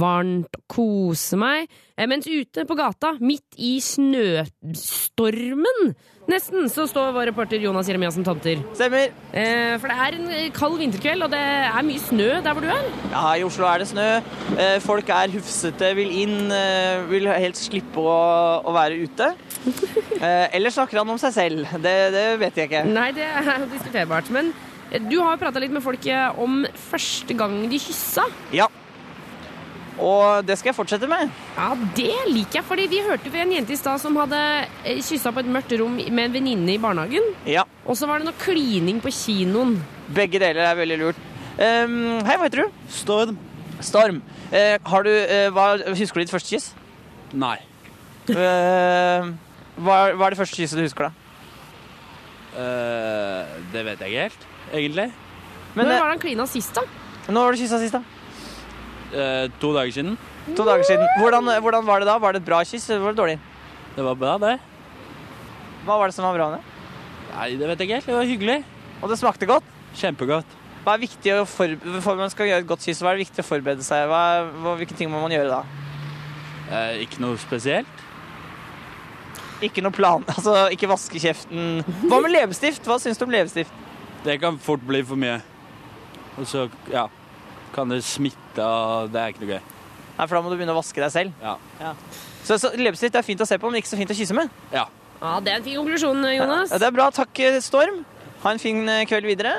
Varmt. Kose meg. Eh, Mens ute på gata, midt i snøstormen Nesten så står vår reporter Jonas Jeremiassen Tomter. Stemmer. Eh, for det er en eh, kald vinterkveld, og det er mye snø der hvor du er. Ja, i Oslo er det snø. Eh, Folk er hufsete, vil inn, eh, vil helst slippe å, å være ute. Eh, Eller snakker han om seg selv? Det, det vet jeg ikke. Nei, det er diskuterbart. Men eh, du har jo prata litt med folk eh, om første gang de kyssa. Ja. Og det skal jeg fortsette med. Ja, det liker jeg, fordi vi hørte ved en jente i stad som hadde eh, kyssa på et mørkt rom med en venninne i barnehagen. Ja. Og så var det noe klining på kinoen. Begge deler er veldig lurt. Um, hei, hva heter du? Storm. Storm. Uh, har du, uh, hva, husker du ditt første kyss? Nei. Uh, hva, hva er det første kysset du husker, da? Eh, det vet jeg ikke helt, egentlig. Men, Når var det han klina sist, da? Når var det kyssa sist, da? Eh, to dager siden. To dager siden. Hvordan, hvordan var det da? Var det et bra kyss, eller var det dårlig? Det var bra, det. Hva var det som var bra med det? Nei, det vet jeg ikke helt. Det var hyggelig. Og det smakte godt? Kjempegodt. Hva er viktig å for, for man skal gjøre et godt kyss, hva er det viktig å forberede seg? Hva, hva, hvilke ting må man gjøre da? Eh, ikke noe spesielt. Ikke noe plan, altså ikke vaske kjeften. Hva med leppestift? Hva syns du om leppestift? Det kan fort bli for mye. Og så, ja, kan det smitte, og det er ikke noe gøy. Nei, for da må du begynne å vaske deg selv. Ja. Så, så leppestift er fint å se på, men ikke så fint å kysse med. Ja. Ja, Det er en fin konklusjon, Jonas. Ja, det er bra. Takk, Storm. Ha en fin eh, kveld videre.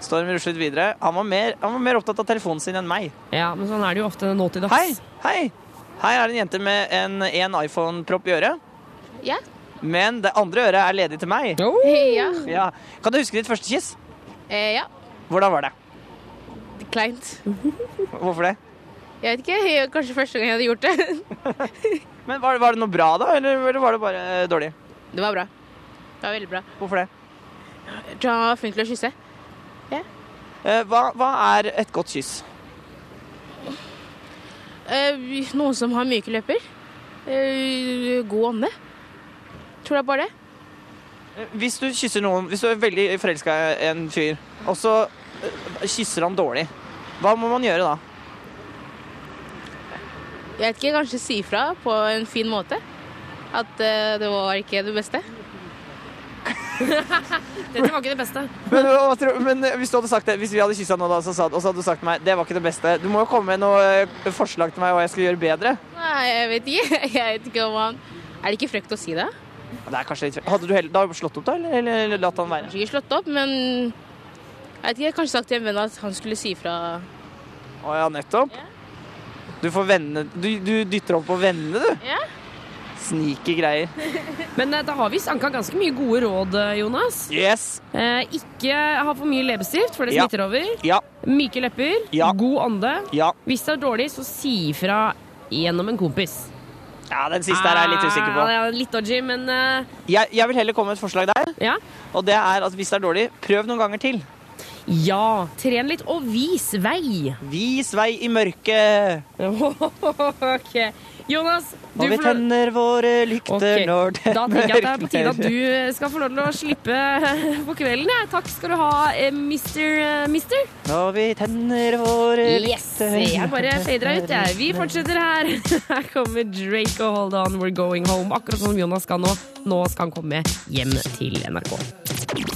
Storm ruslet videre. Han var, mer, han var mer opptatt av telefonen sin enn meg. Ja, men sånn er det jo ofte nå til dags. Hei, hei. Her er en jente med en, en iPhone-propp i øret. Ja. Men det andre øret er ledig til meg. Ja. Ja. Kan du huske ditt første kyss? Eh, ja. Hvordan var det? Kleint. Hvorfor det? Jeg vet ikke. jeg- Kanskje første gang jeg hadde gjort det. Men var, var det noe bra, da, eller, eller var det bare uh, dårlig? Det var bra. Det var veldig bra. Hvorfor det? Jeg tror han var flink til å kysse. Eh, hva, hva er et godt kyss? Uh, noen som har myke løper. Eh, god ånde. Tror det er bare det. Hvis du kysser noen, hvis du er veldig forelska i en fyr, og så kysser han dårlig, hva må man gjøre da? Jeg vet ikke, kanskje si fra på en fin måte. At uh, det var ikke det beste. Dette var ikke det beste. Men, men eh, hvis du hadde sagt det, hvis vi hadde kyssa nå, da, så sa, og så hadde du sagt til meg det var ikke det beste Du må jo komme med noe eh, forslag til meg hva jeg skal gjøre bedre. Nei, jeg vet ikke. Jeg vet ikke om han Er det ikke frekt å si det? Det er kanskje litt Hadde du heller da slått opp, da? Eller, eller, eller latt han være? Kanskje ikke slått opp, men jeg vet ikke, jeg kanskje sagt til en venn at han skulle si fra. Å ja, nettopp. Du får vennene Du, du dytter opp på vennene, du. Ja. Sneaky greier. Men eh, da har vi sanka ganske mye gode råd, eh, Jonas. Yes. Eh, ikke ha for mye leppestift, for det Ja. smitter over. Ja. Myke lepper. Ja. God ånde. Ja. Hvis det er dårlig, så si ifra gjennom en kompis. Ja, den siste her er jeg litt usikker på. Ah, ja, litt dodgy, men uh... Jeg, jeg vil heller komme med et forslag der. Og det er at hvis det er dårlig, prøv noen ganger til. Ja. Tren litt og vis vei. Vis vei i mørket. ok. Jonas, du Og vi tenner våre lykter okay. når det Da tenker jeg at det er på tide at du skal få lov til å slippe på kvelden. Ja. Takk skal du ha, mister eh, Mister. Og vi tenner våre Yes! lykter Jeg bare fader deg ut, jeg. Vi fortsetter her. Her kommer Drake og Hold On, We're Going Home. Akkurat som Jonas skal nå. Nå skal han komme hjem til NRK.